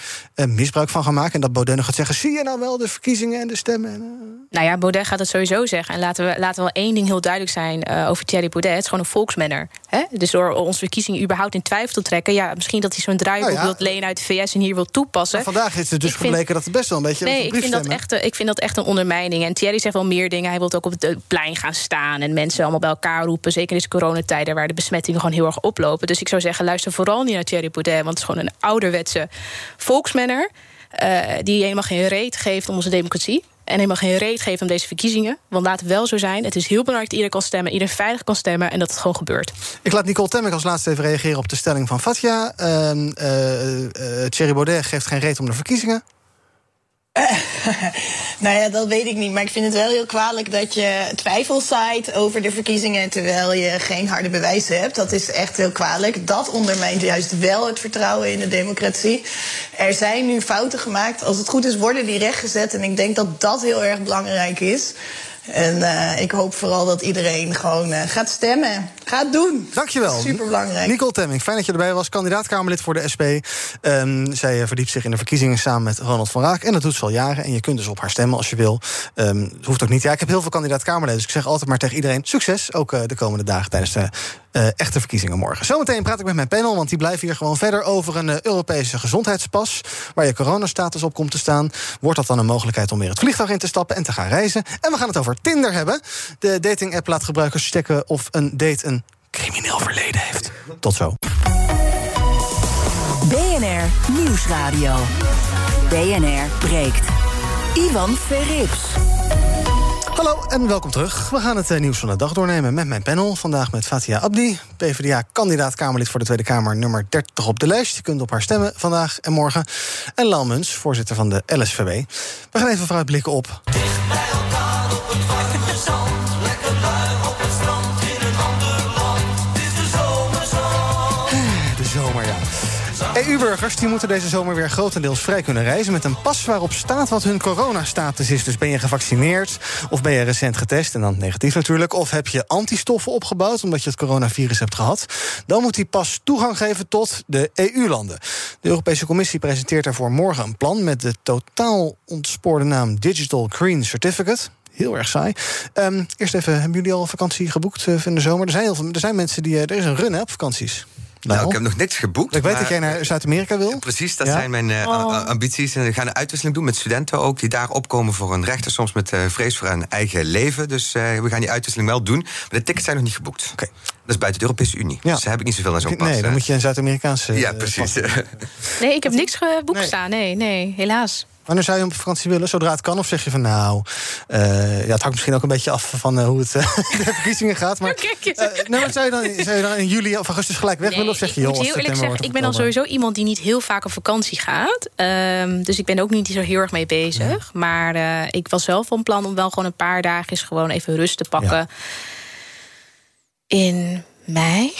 misbruik van gaan maken? En dat Baudet nog gaat zeggen, zie je nou wel de verkiezingen en de stemmen? En, nou ja, Baudet gaat het sowieso zeggen. En laten we, laten we wel één ding heel duidelijk zijn uh, over Thierry Baudet. Het is gewoon een volksmanner. Hè? Dus door onze verkiezingen überhaupt in twijfel te trekken... ja, misschien dat hij zo'n draaiboek nou ja. wilt lenen uit de VS en hier wil toepassen. Maar vandaag is het dus gebleken dat het best wel een beetje... Nee, ik vind, dat echt, ik vind dat echt een ondermijning. En Thierry zegt wel meer dingen. Hij wil ook op het plein gaan staan en mensen allemaal bij elkaar roepen. Zeker in deze coronatijden waar de besmettingen gewoon heel erg oplopen. Dus ik zou zeggen, luister vooral niet naar Thierry Baudet... want het is gewoon een ouderwetse volksmanner... Uh, die helemaal geen reet geeft om onze democratie. En helemaal geen reet geeft om deze verkiezingen. Want laat het wel zo zijn. Het is heel belangrijk dat iedereen kan stemmen. Iedereen veilig kan stemmen. En dat het gewoon gebeurt. Ik laat Nicole Temmek als laatste even reageren op de stelling van Fatja. Uh, uh, uh, Thierry Baudet geeft geen reet om de verkiezingen. nou ja, dat weet ik niet. Maar ik vind het wel heel kwalijk dat je twijfels zaait over de verkiezingen terwijl je geen harde bewijzen hebt. Dat is echt heel kwalijk. Dat ondermijnt juist wel het vertrouwen in de democratie. Er zijn nu fouten gemaakt. Als het goed is, worden die rechtgezet. En ik denk dat dat heel erg belangrijk is. En uh, ik hoop vooral dat iedereen gewoon uh, gaat stemmen. Gaat doen. Dankjewel. Superbelangrijk. Nicole Temming, fijn dat je erbij was. Kandidaat-Kamerlid voor de SP. Um, zij verdiept zich in de verkiezingen samen met Ronald van Raak. En dat doet ze al jaren. En je kunt dus op haar stemmen als je wil. Um, het hoeft ook niet. Ja, ik heb heel veel kandidaat-Kamerleden. Dus ik zeg altijd maar tegen iedereen succes. Ook uh, de komende dagen tijdens de uh, echte verkiezingen morgen. Zometeen praat ik met mijn panel, want die blijven hier gewoon verder over een uh, Europese gezondheidspas. Waar je coronastatus op komt te staan. Wordt dat dan een mogelijkheid om weer het vliegtuig in te stappen en te gaan reizen? En we gaan het over Tinder hebben. De dating-app laat gebruikers checken of een date een crimineel verleden heeft. Tot zo. BNR Nieuwsradio. BNR breekt. Ivan Verrips. Hallo en welkom terug. We gaan het eh, nieuws van de dag doornemen met mijn panel. Vandaag met Fatia Abdi, PvdA-kandidaat Kamerlid voor de Tweede Kamer, nummer 30 op de lijst. Je kunt op haar stemmen vandaag en morgen. En Lau Muns, voorzitter van de LSVB. We gaan even vooruitblikken op. De EU-burgers die moeten deze zomer weer grotendeels vrij kunnen reizen... met een pas waarop staat wat hun coronastatus is. Dus ben je gevaccineerd of ben je recent getest... en dan negatief natuurlijk, of heb je antistoffen opgebouwd... omdat je het coronavirus hebt gehad... dan moet die pas toegang geven tot de EU-landen. De Europese Commissie presenteert daarvoor morgen een plan... met de totaal ontspoorde naam Digital Green Certificate... Heel erg saai. Ehm, eerst even, hebben jullie al vakantie geboekt uh, in de zomer? Er zijn, heel veel, er zijn mensen die... Uh, er is een run hè, op vakanties. Nou, ik heb nog niks geboekt. Ik weet maar- dat jij naar Zuid-Amerika wil. Precies, dat Ja? zijn mijn eh, Oh. ambities. En we gaan een uitwisseling doen met studenten ook... die daar opkomen voor een rechter. Soms met eh, vrees voor hun eigen leven. Dus eh, we gaan die uitwisseling wel doen. Maar de tickets zijn nog niet geboekt. Dat is buiten de Europese Unie. Dus daar heb ik niet zoveel aan zo'n pas. Nee, dan moet je een Zuid-Amerikaanse... Ja, precies. Nee, ik heb niks geboekt staan. Nee, nee, helaas. Wanneer zou je op vakantie willen? Zodra het kan? Of zeg je van nou... eh, ja, het hangt misschien ook een beetje af van eh, hoe het eh, de verkiezingen gaat. Maar, nee, maar zou, je dan, zou je dan in juli of augustus gelijk weg willen? Of zeg je, ik joh, heel eerlijk zeggen, ik ben al sowieso iemand die niet heel vaak op vakantie gaat. Ehm, dus ik ben ook niet zo heel erg mee bezig. Maar ik was wel van plan om wel gewoon een paar dagen eens gewoon even rust te pakken. In mei.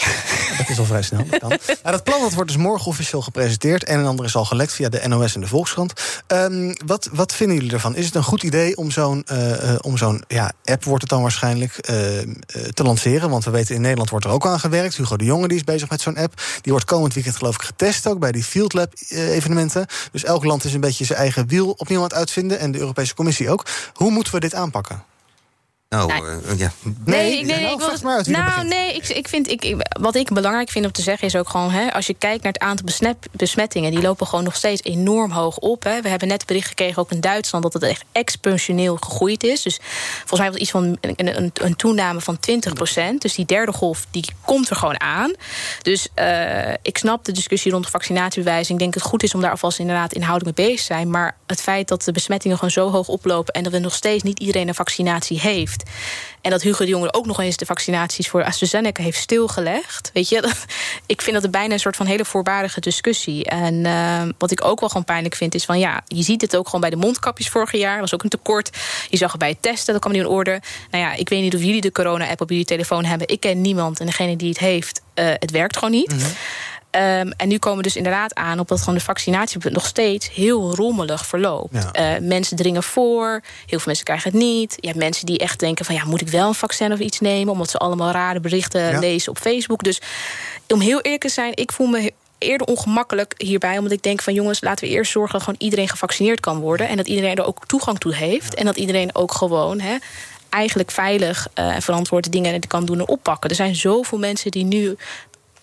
Dat is al vrij snel. Dat, kan. Nou, dat plan dat wordt dus morgen officieel gepresenteerd. En een ander is al gelekt via de NOS en de Volkskrant. Ehm, wat, wat vinden jullie ervan? Is het een goed idee om zo'n eh, eh, zo'n ja, app, wordt het dan waarschijnlijk, eh, te lanceren? Want we weten in Nederland wordt er ook aan gewerkt. Hugo de Jonge die is bezig met zo'n app. Die wordt komend weekend geloof ik getest ook bij die Field Lab evenementen. Dus elk land is een beetje zijn eigen wiel opnieuw aan het uitvinden. En de Europese Commissie ook. Hoe moeten we dit aanpakken? Nou, Nee. eh, ja. Nee, ik, nee, nou, ik wil Nou, nee, ik, ik vind, ik, ik- wat ik belangrijk vind om te zeggen is ook gewoon... Hè, als je kijkt naar het aantal besnep- besmettingen... die lopen gewoon nog steeds enorm hoog op. Hè. We hebben net bericht gekregen, ook in Duitsland... dat het echt exponentieel gegroeid is. Dus volgens mij was iets van een, een, een toename van 20% Dus die derde golf, die komt er gewoon aan. Dus eh, ik snap de discussie rond de vaccinatiebewijs. Ik denk dat het goed is om daar alvast inderdaad inhoudelijk mee bezig te zijn. Maar het feit dat de besmettingen gewoon zo hoog oplopen... en dat we nog steeds niet iedereen een vaccinatie heeft... en dat Hugo de Jonge ook nog eens de vaccinaties voor AstraZeneca heeft stilgelegd... weet je, ik vind dat het bijna een soort van hele voorbarige discussie. En eh, wat ik ook wel gewoon pijnlijk vind is van... ja, je ziet het ook gewoon bij de mondkapjes vorig jaar. Er was ook een tekort. Je zag het bij het testen, dat kwam niet in orde. Nou ja, ik weet niet of jullie de corona-app op jullie telefoon hebben. Ik ken niemand en degene die het heeft, eh, het werkt gewoon niet. Ehm, en nu komen we dus inderdaad aan op dat gewoon de vaccinatie nog steeds heel rommelig verloopt. Ja. Eh, mensen dringen voor, heel veel mensen krijgen het niet. Je hebt mensen die echt denken van ja, moet ik wel een vaccin of iets nemen, omdat ze allemaal rare berichten Ja. lezen op Facebook. Dus om heel eerlijk te zijn, ik voel me eerder ongemakkelijk hierbij, omdat ik denk van jongens, laten we eerst zorgen dat gewoon iedereen gevaccineerd kan worden en dat iedereen er ook toegang toe heeft en dat iedereen ook gewoon hè, eigenlijk veilig eh, en verantwoord de dingen kan doen en oppakken. Er zijn zoveel mensen die nu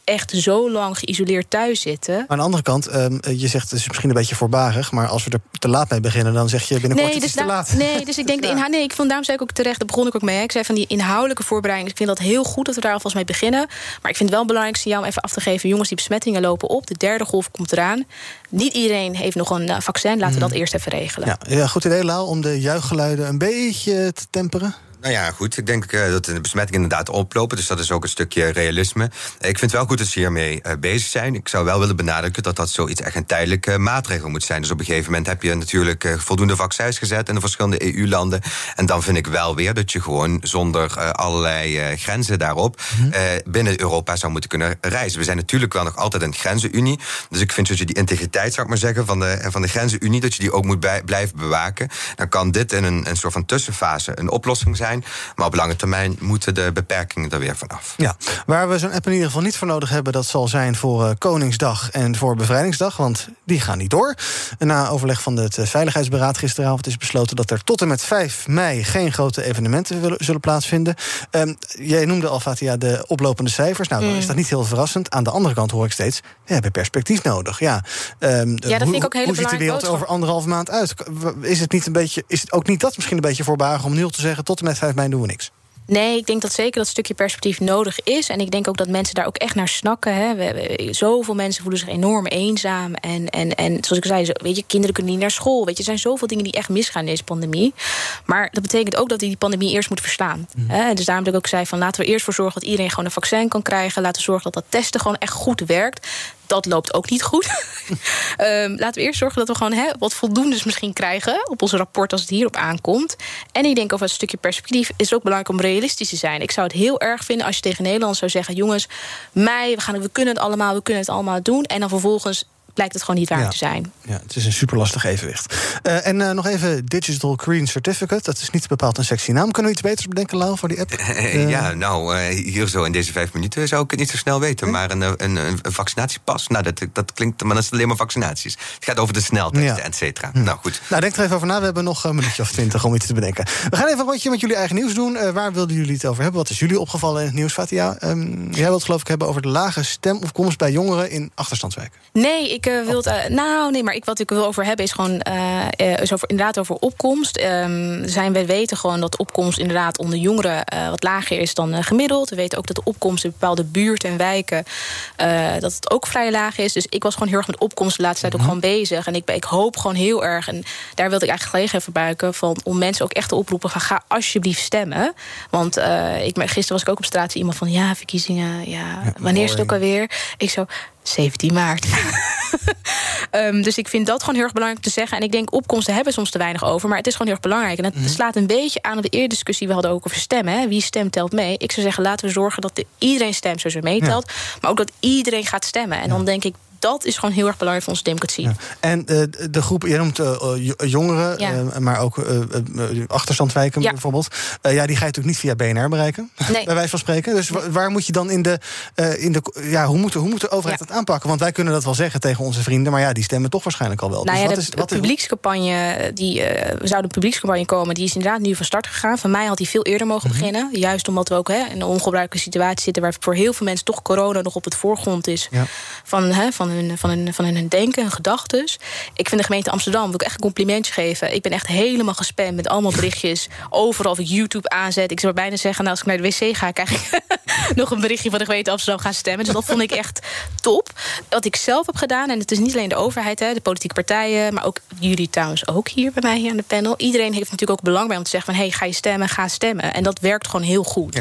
echt zo lang geïsoleerd thuis zitten. Aan de andere kant, ehm, je zegt het is misschien een beetje voorbarig... maar als we er te laat mee beginnen, dan zeg je binnenkort het is te laat. nee, dus ik denk, de inhoud, nee, ik vond, daarom zei ik ook terecht, daar begon ik ook mee. hè. Ik zei van die inhoudelijke voorbereiding, ik vind dat heel goed dat we daar alvast mee beginnen. Maar ik vind het wel belangrijk signaal om even af te geven, jongens, die besmettingen lopen op, de derde golf komt eraan. Niet iedereen heeft nog een eh, vaccin, laten we dat eerst even regelen. Ja, ja, goed idee, Lau, om de juichgeluiden een beetje te temperen. Nou ja, goed. Ik denk eh, dat de besmettingen inderdaad oplopen. Dus dat is ook een stukje realisme. Eh, Ik vind het wel goed dat ze hiermee eh, bezig zijn. Ik zou wel willen benadrukken dat dat zoiets echt een tijdelijke maatregel moet zijn. Dus op een gegeven moment heb je natuurlijk eh, voldoende vaccins gezet in de verschillende EU-landen. En dan vind ik wel weer dat je gewoon zonder eh, allerlei eh, grenzen daarop eh, binnen Europa zou moeten kunnen reizen. We zijn natuurlijk wel nog altijd een grenzenunie. Dus ik vind dat je die integriteit, zou ik maar zeggen, van de, van de grenzenunie, dat je die ook moet bij- blijven bewaken. Dan kan dit in een, een soort van tussenfase een oplossing zijn. Maar op lange termijn moeten de beperkingen er weer vanaf. Ja, waar we zo'n app in ieder geval niet voor nodig hebben... dat zal zijn voor eh, Koningsdag en voor Bevrijdingsdag, want die gaan niet door. Na overleg van het eh, Veiligheidsberaad gisteravond is besloten... dat er tot en met 5 mei geen grote evenementen zullen plaatsvinden. Ehm, jij noemde al, Fatia, de oplopende cijfers. Nou, dan Mm. is dat niet heel verrassend. Aan de andere kant hoor ik steeds, we hebben perspectief nodig. Ja, Ehm, vind ik ook hele Hoe ziet de wereld boodschap. over anderhalve maand uit? Is het, niet een beetje, is het ook niet dat misschien een beetje voorbarig om nu al te zeggen... tot en met 5 mei doen we niks? Nee, ik denk dat zeker dat stukje perspectief nodig is. En ik denk ook dat mensen daar ook echt naar snakken. Hè. We, we- zoveel mensen voelen zich enorm eenzaam. En, en, en zoals ik zei, zo- weet je, kinderen kunnen niet naar school. Weet je, er zijn zoveel dingen die echt misgaan in deze pandemie. Maar dat betekent ook dat we die pandemie eerst moeten verslaan. Hè. Dus daarom dat ik ook zei: van laten we eerst voor zorgen dat iedereen gewoon een vaccin kan krijgen. Laten we zorgen dat dat testen gewoon echt goed werkt. Dat loopt ook niet goed. Ehm, laten we eerst zorgen dat we gewoon hè, wat voldoendes misschien krijgen op ons rapport als het hierop aankomt. En ik denk over het stukje perspectief is ook belangrijk om realistisch te zijn. Ik zou het heel erg vinden als je tegen Nederland zou zeggen: jongens, mei, we, gaan, we kunnen het allemaal, we kunnen het allemaal doen. En dan vervolgens blijkt het gewoon niet waar Ja. te zijn. Ja, het is een super lastig evenwicht. Eh, en eh, nog even Digital Green Certificate. Dat is niet bepaald een sexy naam. Kunnen we iets beters bedenken, Lau, voor die app? Eh, ja, nou, eh, hier zo in deze vijf minuten zou ik het niet zo snel weten. Maar een, een, een, een vaccinatiepas, nou, dat, dat klinkt, maar dat is alleen maar vaccinaties. Het gaat over de sneltesten, Ja. et cetera. Nou goed. Nou, denk er even over na. We hebben nog een minuutje of twintig om iets te bedenken. We gaan even een rondje met jullie eigen nieuws doen. Eh, waar wilden jullie het over hebben? Wat is jullie opgevallen in het nieuws, Fatia? Ehm, jij wilt geloof ik hebben over de lage stemopkomst bij jongeren in achterstandswijken. Nee, ik eh, wil eh, nou, nee, maar ik, wat ik wil over hebben is gewoon. eh, is over, inderdaad over opkomst. Ehm, zijn, we weten gewoon dat opkomst inderdaad onder jongeren wat lager is dan gemiddeld. We weten ook dat de opkomst in bepaalde buurten en wijken. dat het ook vrij laag is. Dus ik was gewoon heel erg met opkomst de laatste tijd ook gewoon bezig. En ik, ik hoop gewoon heel erg. En daar wilde ik eigenlijk gelegen even buiken. Van, om mensen ook echt te oproepen van ga alsjeblieft stemmen. Want ik, gisteren was ik ook op straat. Iemand van ja, verkiezingen. Ja, wanneer is het ook alweer? Ik zo. 17 maart. Ehm, dus ik vind dat gewoon heel erg belangrijk te zeggen. En ik denk, opkomsten hebben soms te weinig over. Maar het is gewoon heel erg belangrijk. En het Mhm. slaat een beetje aan op de eerdere discussie die we hadden ook over stemmen. Hè. Wie stemt telt mee. Ik zou zeggen, laten we zorgen dat de- iedereen stemt zoals er meetelt. Maar ook dat iedereen gaat stemmen. En dan denk ik, dat is gewoon heel erg belangrijk voor onze democratie. En eh, de groep, je noemt eh, eh, jo- jongeren, Ja. maar ook achterstandwijken Ja. bijvoorbeeld. Ja, die ga je natuurlijk niet via BNR bereiken, Nee. bij wijze van spreken. Dus wa- waar moet je dan in de, in de ja, hoe moet, de- hoe moet de overheid dat aanpakken? Want wij kunnen dat wel zeggen tegen onze vrienden, maar ja, die stemmen toch waarschijnlijk al wel. Nou dus wat de, is, de wat is, publiekscampagne, die, zou een publiekscampagne komen, die is inderdaad nu van start gegaan. Van mij had die veel eerder mogen Mhm. beginnen. Juist omdat we ook hè, in een ongebruikelijke situatie zitten waar voor heel veel mensen toch corona nog op het voorgrond is van, hè, van, hun, van, hun, van hun denken, hun gedachten. Ik vind de gemeente Amsterdam, wil ik echt een complimentje geven. Ik ben echt helemaal gespamd met allemaal berichtjes. Overal of ik YouTube aanzet. Ik zou bijna zeggen, nou, als ik naar de wc ga, krijg ik nog een berichtje van de gemeente Amsterdam gaan stemmen. Dus dat vond ik echt top. Wat ik zelf heb gedaan, en het is niet alleen de overheid, hè, de politieke partijen, maar ook jullie trouwens ook hier bij mij hier aan de panel. Iedereen heeft natuurlijk ook belang bij om te zeggen van hé, hey, ga je stemmen, ga stemmen. En dat werkt gewoon heel goed.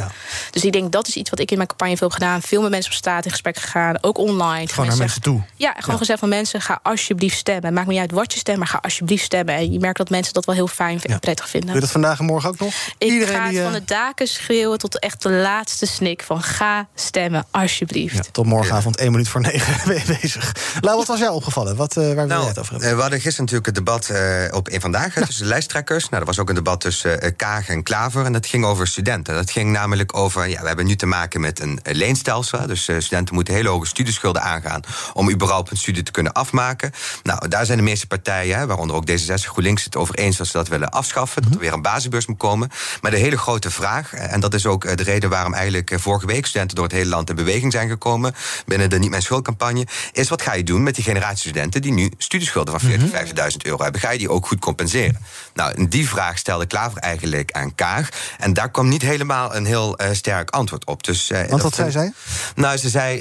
Dus ik denk dat is iets wat ik in mijn campagne veel heb gedaan. Veel met mensen op straat in gesprek gegaan, ook online. gewoon naar mensen toe. Ja, gewoon gezegd van mensen, ga alsjeblieft stemmen. Maakt niet uit wat je stemt, maar ga alsjeblieft stemmen. En je merkt dat mensen dat wel heel fijn en prettig vinden. Doe je dat vandaag en morgen ook nog? Ik Iedereen ga die, eh, van de daken schreeuwen tot echt de laatste snik van ga stemmen, alsjeblieft. ja, tot morgenavond, één minuut voor negen ben je bezig. Lau, wat was jou opgevallen? Wat, eh, waar wil Nou, het over hebben? eh, we hadden gisteren natuurlijk het debat eh, op één vandaag tussen de lijsttrekkers. Nou, er was ook een debat tussen eh, Kaag en Klaver. En dat ging over studenten. Dat ging namelijk over. Ja, we hebben nu te maken met een eh, leenstelsel. Dus eh, studenten moeten hele hoge studieschulden aangaan. om überhaupt hun studie te kunnen afmaken. Nou, daar zijn de meeste partijen, waaronder ook D66 GroenLinks, het over eens dat ze dat willen afschaffen. Dat er weer een basisbeurs moet komen. Maar de hele grote vraag, eh, en dat is ook eh, de reden waarom eigenlijk eh, vorige week studenten door het hele land in beweging zijn gekomen. binnen de Niet Mijn Schuldcampagne. is wat ga je doen met die generatie studenten die nu studieschulden van 40.000, 50.000 euro hebben? Ga je die ook goed compenseren? Nou, die vraag stelde Klaver eigenlijk aan Kaag. En daar kwam niet helemaal een heel sterk antwoord op. Dus, Want wat zei zij? nou, ze zei,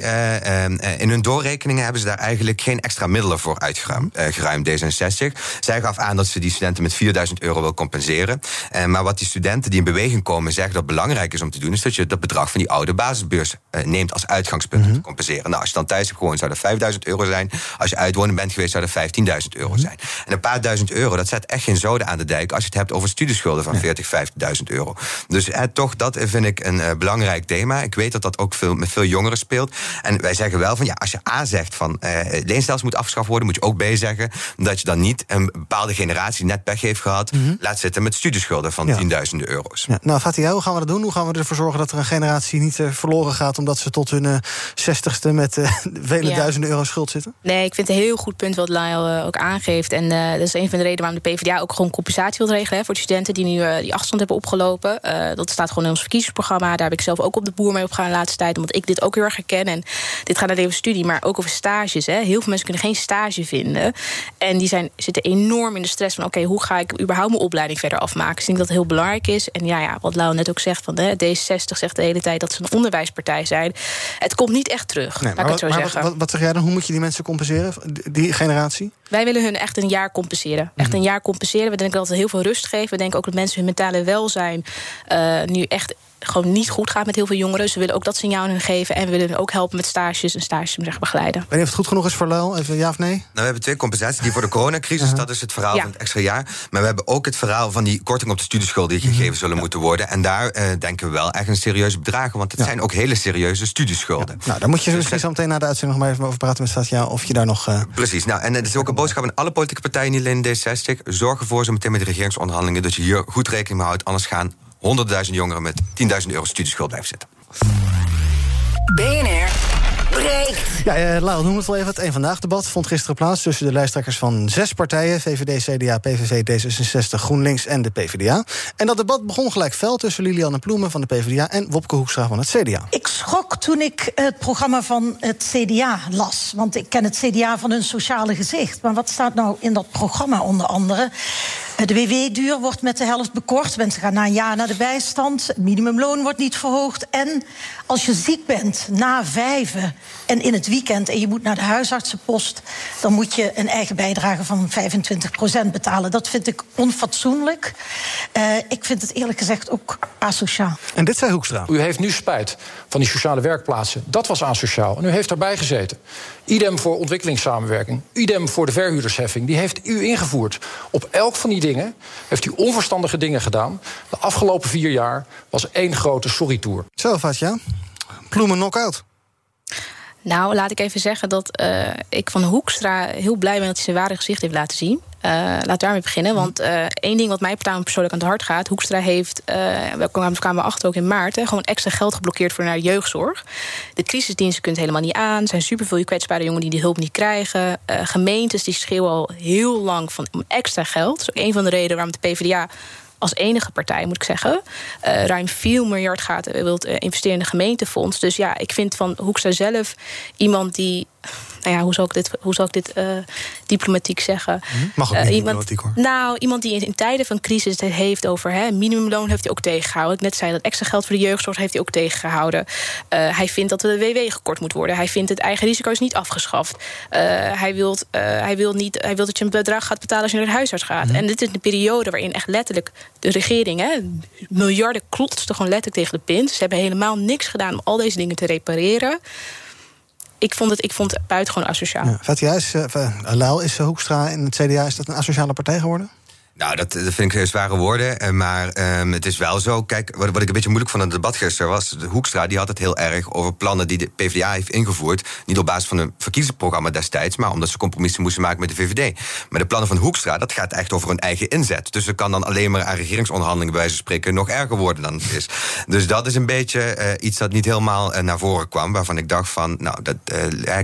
in hun doorrekeningen hebben ze daar eigenlijk geen extra middelen voor uitgeruimd, eh, geruimd, D66. Zij gaf aan dat ze die studenten met 4000 euro wil compenseren. Eh, maar wat die studenten die in beweging komen zeggen dat belangrijk is om te doen, is dat je dat bedrag van die oude basisbeurs eh, neemt als uitgangspunt om te compenseren. Nou, als je dan thuis hebt gewoond, zou dat 5000 euro zijn. Als je uitwonen bent geweest, zou dat 15.000 euro zijn. En een paar duizend euro, dat zet echt geen zoden aan de dijk als je het hebt over studieschulden van 40, 50.000 euro. Dus eh, toch, dat vind ik een belangrijk thema. Ik weet dat dat ook veel, met veel jongeren speelt. En wij zeggen wel van ja, als je A zegt van eh leenstelsel moet afgeschaft worden, moet je ook B zeggen dat je dan niet een bepaalde generatie net pech heeft gehad, laat zitten met studieschulden van Ja. tienduizenden euro's. Ja, nou, Fatia, hoe gaan we dat doen? Hoe gaan we ervoor zorgen dat er een generatie niet eh, verloren gaat... omdat ze tot hun eh, zestigste met eh, vele Ja. duizenden euro schuld zitten? Nee, ik vind het een heel goed punt wat Lyle ook aangeeft. En eh, dat is een van de redenen waarom de PvdA ook gewoon compensatie wil regelen hè, voor de studenten die nu eh, die achterstand hebben opgelopen. Eh, dat staat gewoon in ons verkiezingsprogramma. Daar heb ik zelf ook op de boer mee opgegaan de laatste tijd, omdat ik dit ook heel erg herken. En dit gaat naar de studie, maar ook over stages. Hè. Heel veel mensen kunnen geen stage vinden. En die zijn, zitten enorm in de stress van... oké, hoe ga ik überhaupt mijn opleiding verder afmaken? Dus ik denk dat het heel belangrijk is. En ja, ja wat Lau net ook zegt, van, hè, D66 zegt de hele tijd... dat ze een onderwijspartij zijn. Het komt niet echt terug, Nee, zo wat, zeggen. wat, wat zeg jij dan? Hoe moet je die mensen compenseren? Die- generatie? Wij willen hun echt een jaar compenseren. Echt Mhm. een jaar compenseren. We denken dat het heel veel rust geeft. We denken ook dat mensen hun mentale welzijn eh, nu echt gewoon niet goed gaat met heel veel jongeren. Dus we willen ook dat signaal aan hun geven. En we willen hun ook helpen met stages en stages zeg, begeleiden. Niet of het goed genoeg is voor Luil. Even ja of nee? Nou, we hebben twee compensaties. Die voor de coronacrisis, dat is het verhaal Ja. van het extra jaar. Maar we hebben ook het verhaal van die korting op de studieschuld... die gegeven zullen moeten worden. En daar eh, denken we wel echt een serieuze bedragen. Want het zijn ook hele serieuze studieschulden. Nou, daar moet je misschien zo meteen na de uitzending nog maar even over praten met Satya. Of je daar nog. eh, Precies. Nou, en het is ook een boodschap aan alle politieke partijen, niet alleen D60. Zorg ervoor, zo meteen met de regeringsonderhandelingen... dat je hier goed rekening mee houdt. Anders gaan 100.000 jongeren met 10.000 euro studieschuld blijven zitten. BNR breekt. Ja, eh Lau, noem het wel even. Het Eén Vandaag debat vond gisteren plaats tussen de lijsttrekkers van zes partijen: VVD, CDA, PVV, D66, GroenLinks en de PvdA. En dat debat begon gelijk fel tussen Lilianne Ploemen van de PvdA en Wopke Hoekstra van het CDA. Ik schrok toen ik het programma van het CDA las. Want ik ken het CDA van hun sociale gezicht. Maar wat staat nou in dat programma onder andere? De WW-duur wordt met de helft bekort. Mensen gaan na een jaar naar de bijstand. Het minimumloon wordt niet verhoogd. En als je ziek bent na vijven en in het weekend... en je moet naar de huisartsenpost... dan moet je een eigen bijdrage van 25% betalen. Dat vind ik onfatsoenlijk. Eh, ik vind het eerlijk gezegd ook asociaal. En dit zei Hoekstra. U heeft nu spijt van die sociale werkplaatsen. Dat was asociaal. En u heeft daarbij gezeten. Idem voor ontwikkelingssamenwerking. Idem voor de verhuurdersheffing. Die heeft u ingevoerd. Op elk van die dingen heeft u onverstandige dingen gedaan. De afgelopen vier jaar was één grote sorry-tour. Zo, Fatja. Ploemen knock-out. Nou, laat ik even zeggen dat eh, ik van Hoekstra heel blij ben dat hij zijn ware gezicht heeft laten zien. Eh laat daarmee beginnen. Want eh, één ding wat mij persoonlijk aan het hart gaat. Hoekstra heeft, eh, we kwamen achter ook in maart, hè, gewoon extra geld geblokkeerd voor naar jeugdzorg. De crisisdiensten het helemaal niet aan. Er zijn superveel kwetsbare jongeren die die hulp niet krijgen. Gemeentes die schreeuwen al heel lang van om extra geld. Dat is ook een van de redenen waarom de PvdA als enige partij, moet ik zeggen, eh, ruim 4 miljard gaat eh, wilt eh, investeren in de gemeentefonds. Dus ja, ik vind van Hoekstra zelf iemand die. Nou ja, hoe zal ik dit, hoe zal ik dit eh, diplomatiek zeggen? Mag ook Eh, niet iemand, diplomatiek, hoor. Nou, iemand die in, in tijden van crisis het heeft over hè, minimumloon heeft hij ook tegengehouden. Ik net zei dat extra geld voor de jeugdzorg heeft hij ook tegengehouden. Eh, hij vindt dat de WW gekort moet worden. Hij vindt het eigen risico's niet afgeschaft. Hij, wil, hij, wil niet, hij wil dat je een bedrag gaat betalen als je naar de huisarts gaat. En dit is een periode waarin echt letterlijk de regering, hè, miljarden klotste gewoon letterlijk tegen de pint. Ze hebben helemaal niks gedaan om al deze dingen te repareren. Ik vond het, ik vond het buitengewoon asociaal. Ja. Fatja, is, eh, Lau, is eh, Hoekstra in het CDA is dat een asociale partij geworden? Nou, dat, dat vind ik zware woorden. eh, Maar ehm, het is wel zo. Kijk, wat, wat ik een beetje moeilijk aan het debat gisteren was. De Hoekstra die had het heel erg over plannen die de PvdA heeft ingevoerd. Niet op basis van een verkiezingsprogramma destijds. Maar omdat ze compromissen moesten maken met de VVD. Maar de plannen van Hoekstra, dat gaat echt over hun eigen inzet. Dus het kan dan alleen maar aan regeringsonderhandelingen bij wijze van spreken nog erger worden dan het is. Dus dat is een beetje eh, iets dat niet helemaal eh, naar voren kwam. Waarvan ik dacht van, nou, dat,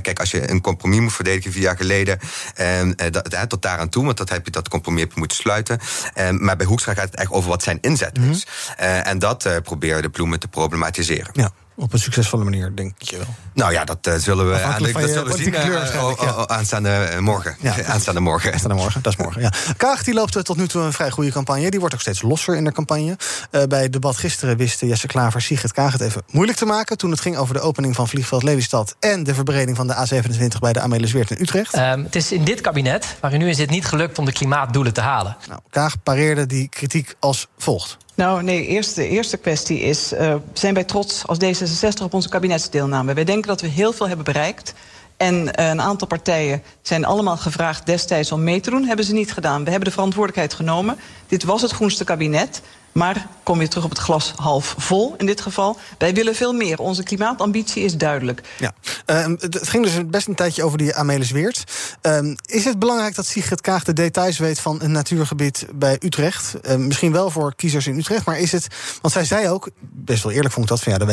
kijk, als je een compromis moet verdedigen vier jaar geleden. eh, eh, dat, eh, tot daaraan toe, want dat heb je dat compromis moeten sluiten. Eh, maar bij Hoekstra gaat het echt over wat zijn inzet is. Eh, en dat eh probeerde de Ploemen te problematiseren. Ja, op een succesvolle manier, denk je wel. Nou ja, dat eh, zullen we, aan, van dat zullen we zien eh, oh, ja. oh, oh, aanstaande eh, morgen. aanstaande morgen. Aanstaande morgen, dat is morgen, ja. Kaag die loopt tot nu toe een vrij goede campagne. Die wordt ook steeds losser in de campagne. Eh, bij het debat gisteren wist Jesse Klaver Sigrid Kaag het even moeilijk te maken... toen het ging over de opening van vliegveld Lelystad... en de verbreding van de A27 bij de Amelisweert in Utrecht. Ehm, het is in dit kabinet, waar u nu in zit, niet gelukt om de klimaatdoelen te halen. Nou, Kaag pareerde die kritiek als volgt. Nou, nee, eerst, de eerste kwestie is: eh, zijn wij trots als D66 op onze kabinetsdeelname? Wij denken dat we heel veel hebben bereikt. En eh, een aantal partijen zijn allemaal gevraagd destijds om mee te doen. Hebben ze niet gedaan. We hebben de verantwoordelijkheid genomen. Dit was het groenste kabinet. Maar kom weer terug op het glas half vol in dit geval. Wij willen veel meer. Onze klimaatambitie is duidelijk. Ja. Ehm, het ging dus best een tijdje over die Amelisweert. Ehm, is het belangrijk dat Sigrid Kaag de details weet van een natuurgebied bij Utrecht? Ehm, misschien wel voor kiezers in Utrecht, maar is het... Want zij zei ook, best wel eerlijk vond ik dat, van ja, daar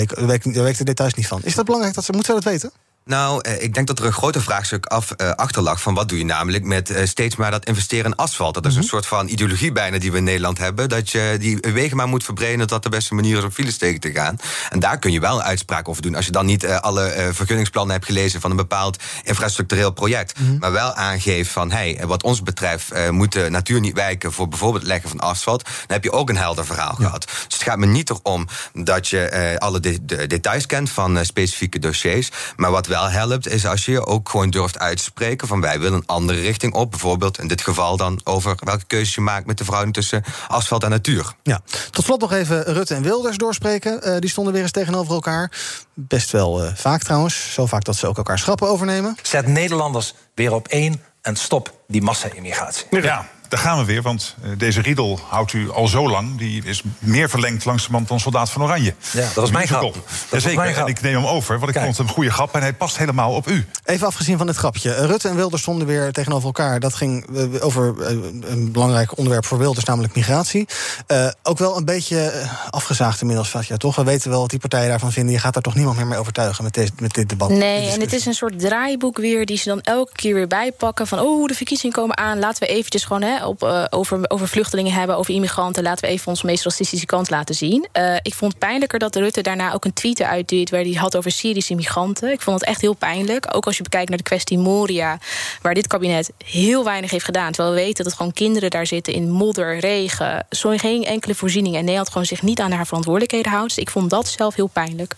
weet, de details niet van. Is dat belangrijk dat ze... Moet zij dat weten? Nou, eh, ik denk dat er een groter vraagstuk af, eh, achter lag van wat doe je namelijk met eh, steeds maar dat investeren in asfalt. Dat is Mhm. een soort van ideologie bijna die we in Nederland hebben. Dat je die wegen maar moet verbreden, dat dat de beste manier is om files tegen te gaan. En daar kun je wel een uitspraak over doen. Als je dan niet alle vergunningsplannen hebt gelezen van een bepaald infrastructureel project. Mhm. Maar wel aangeeft van hey, wat ons betreft moet de natuur niet wijken voor bijvoorbeeld het leggen van asfalt. Dan heb je ook een helder verhaal gehad. Dus het gaat me niet erom dat je alle de- de details kent van specifieke dossiers. Maar wat wel helpt, is als je je ook gewoon durft uit te spreken van wij willen een andere richting op. Bijvoorbeeld in dit geval dan over welke keuzes je maakt met de verhouding tussen asfalt en natuur. Ja. Tot slot nog even Rutte en Wilders doorspreken. Eh, die stonden weer eens tegenover elkaar. Best wel eh, vaak trouwens. Zo vaak dat ze ook elkaar schrappen overnemen. Zet Nederlanders weer op één en stop die massa-immigratie. Ja, daar gaan we weer, want eh, deze riedel houdt u al zo lang. Die is meer verlengd langzamerhand dan Soldaat van Oranje. Ja, dat was mijn grap. Jazeker, mijn grap. en ik neem hem over, want ik vond het een goede grap... en hij past helemaal op u. Even afgezien van dit grapje. Eh, Rutte en Wilders stonden weer tegenover elkaar. Dat ging eh, over een belangrijk onderwerp voor Wilders, namelijk migratie. Eh, ook wel een beetje afgezaagd inmiddels, ja, toch? We weten wel wat die partijen daarvan vinden. Je gaat daar toch niemand meer mee overtuigen met, deze, met dit debat. Nee, en het is een soort draaiboek weer die ze dan elke keer weer bijpakken. Van oh, de verkiezingen komen aan. Laten we eventjes gewoon hè, op, eh, over, over vluchtelingen hebben, over immigranten. Laten we even onze meest racistische kant laten zien. Eh, ik vond het pijnlijker dat Rutte daarna ook een tweet uitdeed waar hij had over Syrische migranten. Ik vond het echt heel pijnlijk. Ook als je bekijkt naar de kwestie Moria, waar dit kabinet heel weinig heeft gedaan. Terwijl we weten dat gewoon kinderen daar zitten in modder, regen. Zo geen enkele voorziening. En Nederland gewoon zich niet aan haar verantwoordelijkheden houdt. Dus ik vond dat zelf heel pijnlijk.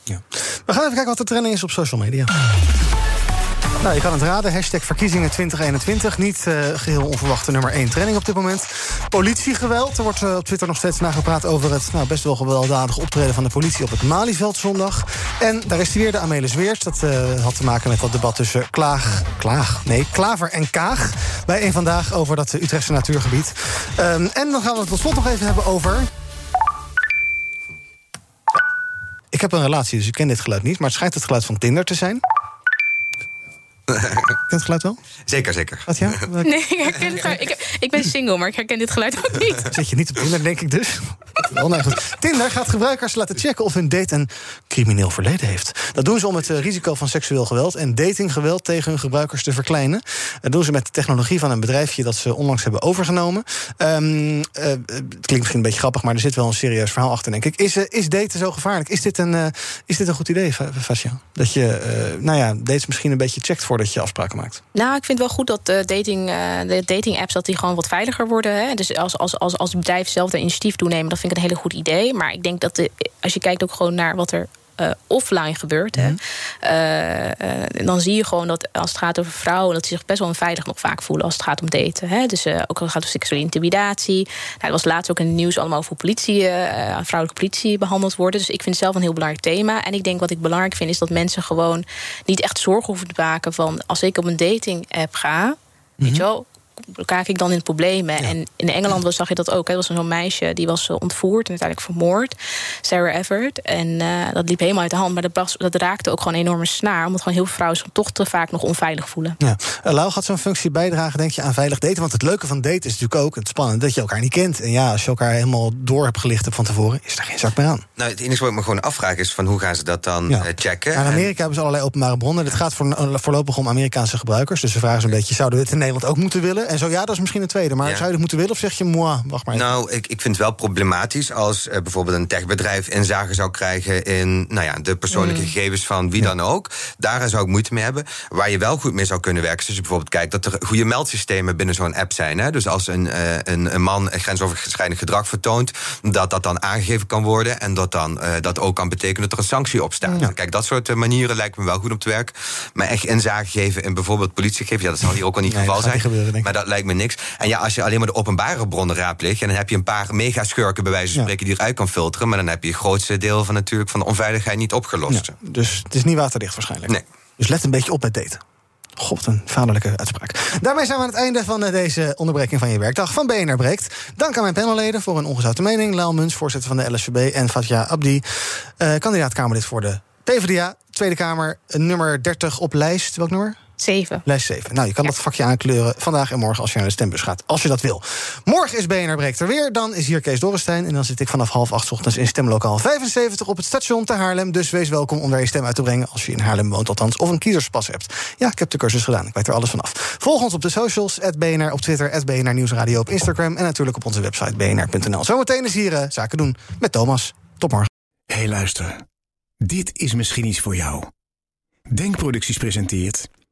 We gaan even kijken wat de trending is op social media. Nou, je kan het raden. Hashtag verkiezingen 2021. Niet eh, geheel onverwachte nummer 1 trending op dit moment. Politiegeweld. Er wordt eh, op Twitter nog steeds nagepraat over het nou, best wel gewelddadige optreden van de politie op het Malieveld zondag. En daar is weer de Amelis Weers. Dat eh, had te maken met dat debat tussen Klaag, Klaag, nee, Klaver en Kaag. Bij een vandaag over dat Utrechtse natuurgebied. Ehm, en dan gaan we het tot slot nog even hebben over. Ik heb een relatie, dus ik ken dit geluid niet. Maar het schijnt het geluid van Tinder te zijn. Ken je het geluid wel? Zeker, zeker. Wat ja? Nee, ik, herken het geluid. ik, ik ben single, maar ik herken dit geluid ook niet. Zit je niet op Tinder, denk ik dus? Wel, nou goed. Tinder gaat gebruikers laten checken of hun date een crimineel verleden heeft. Dat doen ze om het eh, risico van seksueel geweld en datinggeweld tegen hun gebruikers te verkleinen. Dat doen ze met de technologie van een bedrijfje dat ze onlangs hebben overgenomen. Ehm, eh, het klinkt misschien een beetje grappig, maar er zit wel een serieus verhaal achter, denk ik. Is, eh, is daten zo gevaarlijk? Is dit een, eh, is dit een goed idee, Vasja? Dat je, eh, nou ja, dates misschien een beetje checkt voordat je afspraken maakt. Nou, ik vind wel goed dat de dating, eh, de dating apps dat die gewoon wat veiliger worden. Hè. Dus als, als, als, als bedrijven zelf er initiatief toe nemen, dat vind ik een hele goed idee. Maar ik denk dat de, als je kijkt ook gewoon naar wat er eh, offline gebeurt. Hè, eh, dan zie je gewoon dat als het gaat over vrouwen, dat ze zich best wel onveilig nog vaak voelen als het gaat om daten. Hè. Dus ook als het gaat om seksuele intimidatie. Nou, er was laatst ook in het nieuws allemaal over politie, vrouwelijke politie behandeld worden. Dus ik vind het zelf een heel belangrijk thema. En ik denk wat ik belangrijk vind, is dat mensen gewoon niet echt zorgen hoeven te maken van als ik op een dating app ga. Weet je wel, raak ik dan in problemen. En in Engeland was- zag je dat ook. hè. Er was zo'n meisje die was eh, ontvoerd en uiteindelijk vermoord. Sarah Everett. En eh, dat liep helemaal uit de hand. Maar dat, dat raakte ook gewoon een enorme snaar. Omdat gewoon heel veel vrouwen zich toch te vaak nog onveilig voelen. Ja. Uh, Lau, gaat zo'n functie bijdragen, denk je, aan veilig daten? Want het leuke van daten is natuurlijk ook het spannende dat je elkaar niet kent. En ja, als je elkaar helemaal door hebt gelicht hebt van tevoren, is er geen zak meer aan. Nou, het enige wat ik me gewoon afvraag is van hoe gaan ze dat dan Ja. checken? Maar in En- Amerika hebben ze allerlei openbare bronnen. Dit gaat voor, voorlopig om Amerikaanse gebruikers. Dus de vraag is een beetje, zouden we het in Nederland ook moeten willen? En zo ja, dat is misschien een tweede. Maar Ja. zou je het moeten willen of zeg je, moi, wacht maar even. Nou, ik, ik vind het wel problematisch als eh, bijvoorbeeld een techbedrijf inzage zou krijgen in nou ja, de persoonlijke Mm. gegevens van wie dan ook. Daar zou ik moeite mee hebben. Waar je wel goed mee zou kunnen werken, is als je bijvoorbeeld kijkt dat er goede meldsystemen binnen zo'n app zijn. Hè? Dus als een, eh, een, een man grensoverschrijdend gedrag vertoont, dat dat dan aangegeven kan worden en dat dan eh, dat ook kan betekenen dat er een sanctie op staat. Kijk, dat soort manieren lijkt me wel goed om te werken. Maar echt inzage geven in bijvoorbeeld politiegegevens, ja, dat zal hier ook al niet het Nee, geval dat zijn. gebeuren, maar dat lijkt me niks. En ja, als je alleen maar de openbare bronnen raadpleegt... en dan heb je een paar megaschurken bij wijze van spreken... die eruit kan filteren... maar dan heb je het grootste deel van, natuurlijk, van de onveiligheid niet opgelost. Ja, dus het is niet waterdicht waarschijnlijk. Nee. Dus let een beetje op met daten. God, een vaderlijke uitspraak. Daarmee zijn we aan het einde van eh, deze onderbreking van je werkdag van BNR Breekt. Dank aan mijn panelleden voor hun ongezouten mening. Lau Muns, voorzitter van de LSVB. En Fatja Abdi, eh, kandidaat Kamerlid voor de PvdA. Tweede Kamer, eh, nummer 30 op lijst. Welk nummer? Zeven. Les 7. Nou, je kan dat vakje aankleuren vandaag en morgen als je naar de stembus gaat. Als je dat wil. Morgen is BNR Breekt er weer. Dan is hier Kees Dorrestein. En dan zit ik vanaf half acht 's ochtends in stemlokaal 75 op het station te Haarlem. Dus wees welkom om daar je stem uit te brengen. Als je in Haarlem woont althans. Of een kiezerspas hebt. Ja, ik heb de cursus gedaan. Ik weet er alles vanaf. Volg ons op de socials. BNR op Twitter. BNR Nieuwsradio op Instagram. En natuurlijk op onze website bnr.nl. Zometeen is hier eh, Zaken doen met Thomas. Tot morgen. Hé, hey, luister. Dit is misschien iets voor jou. Denkproducties presenteert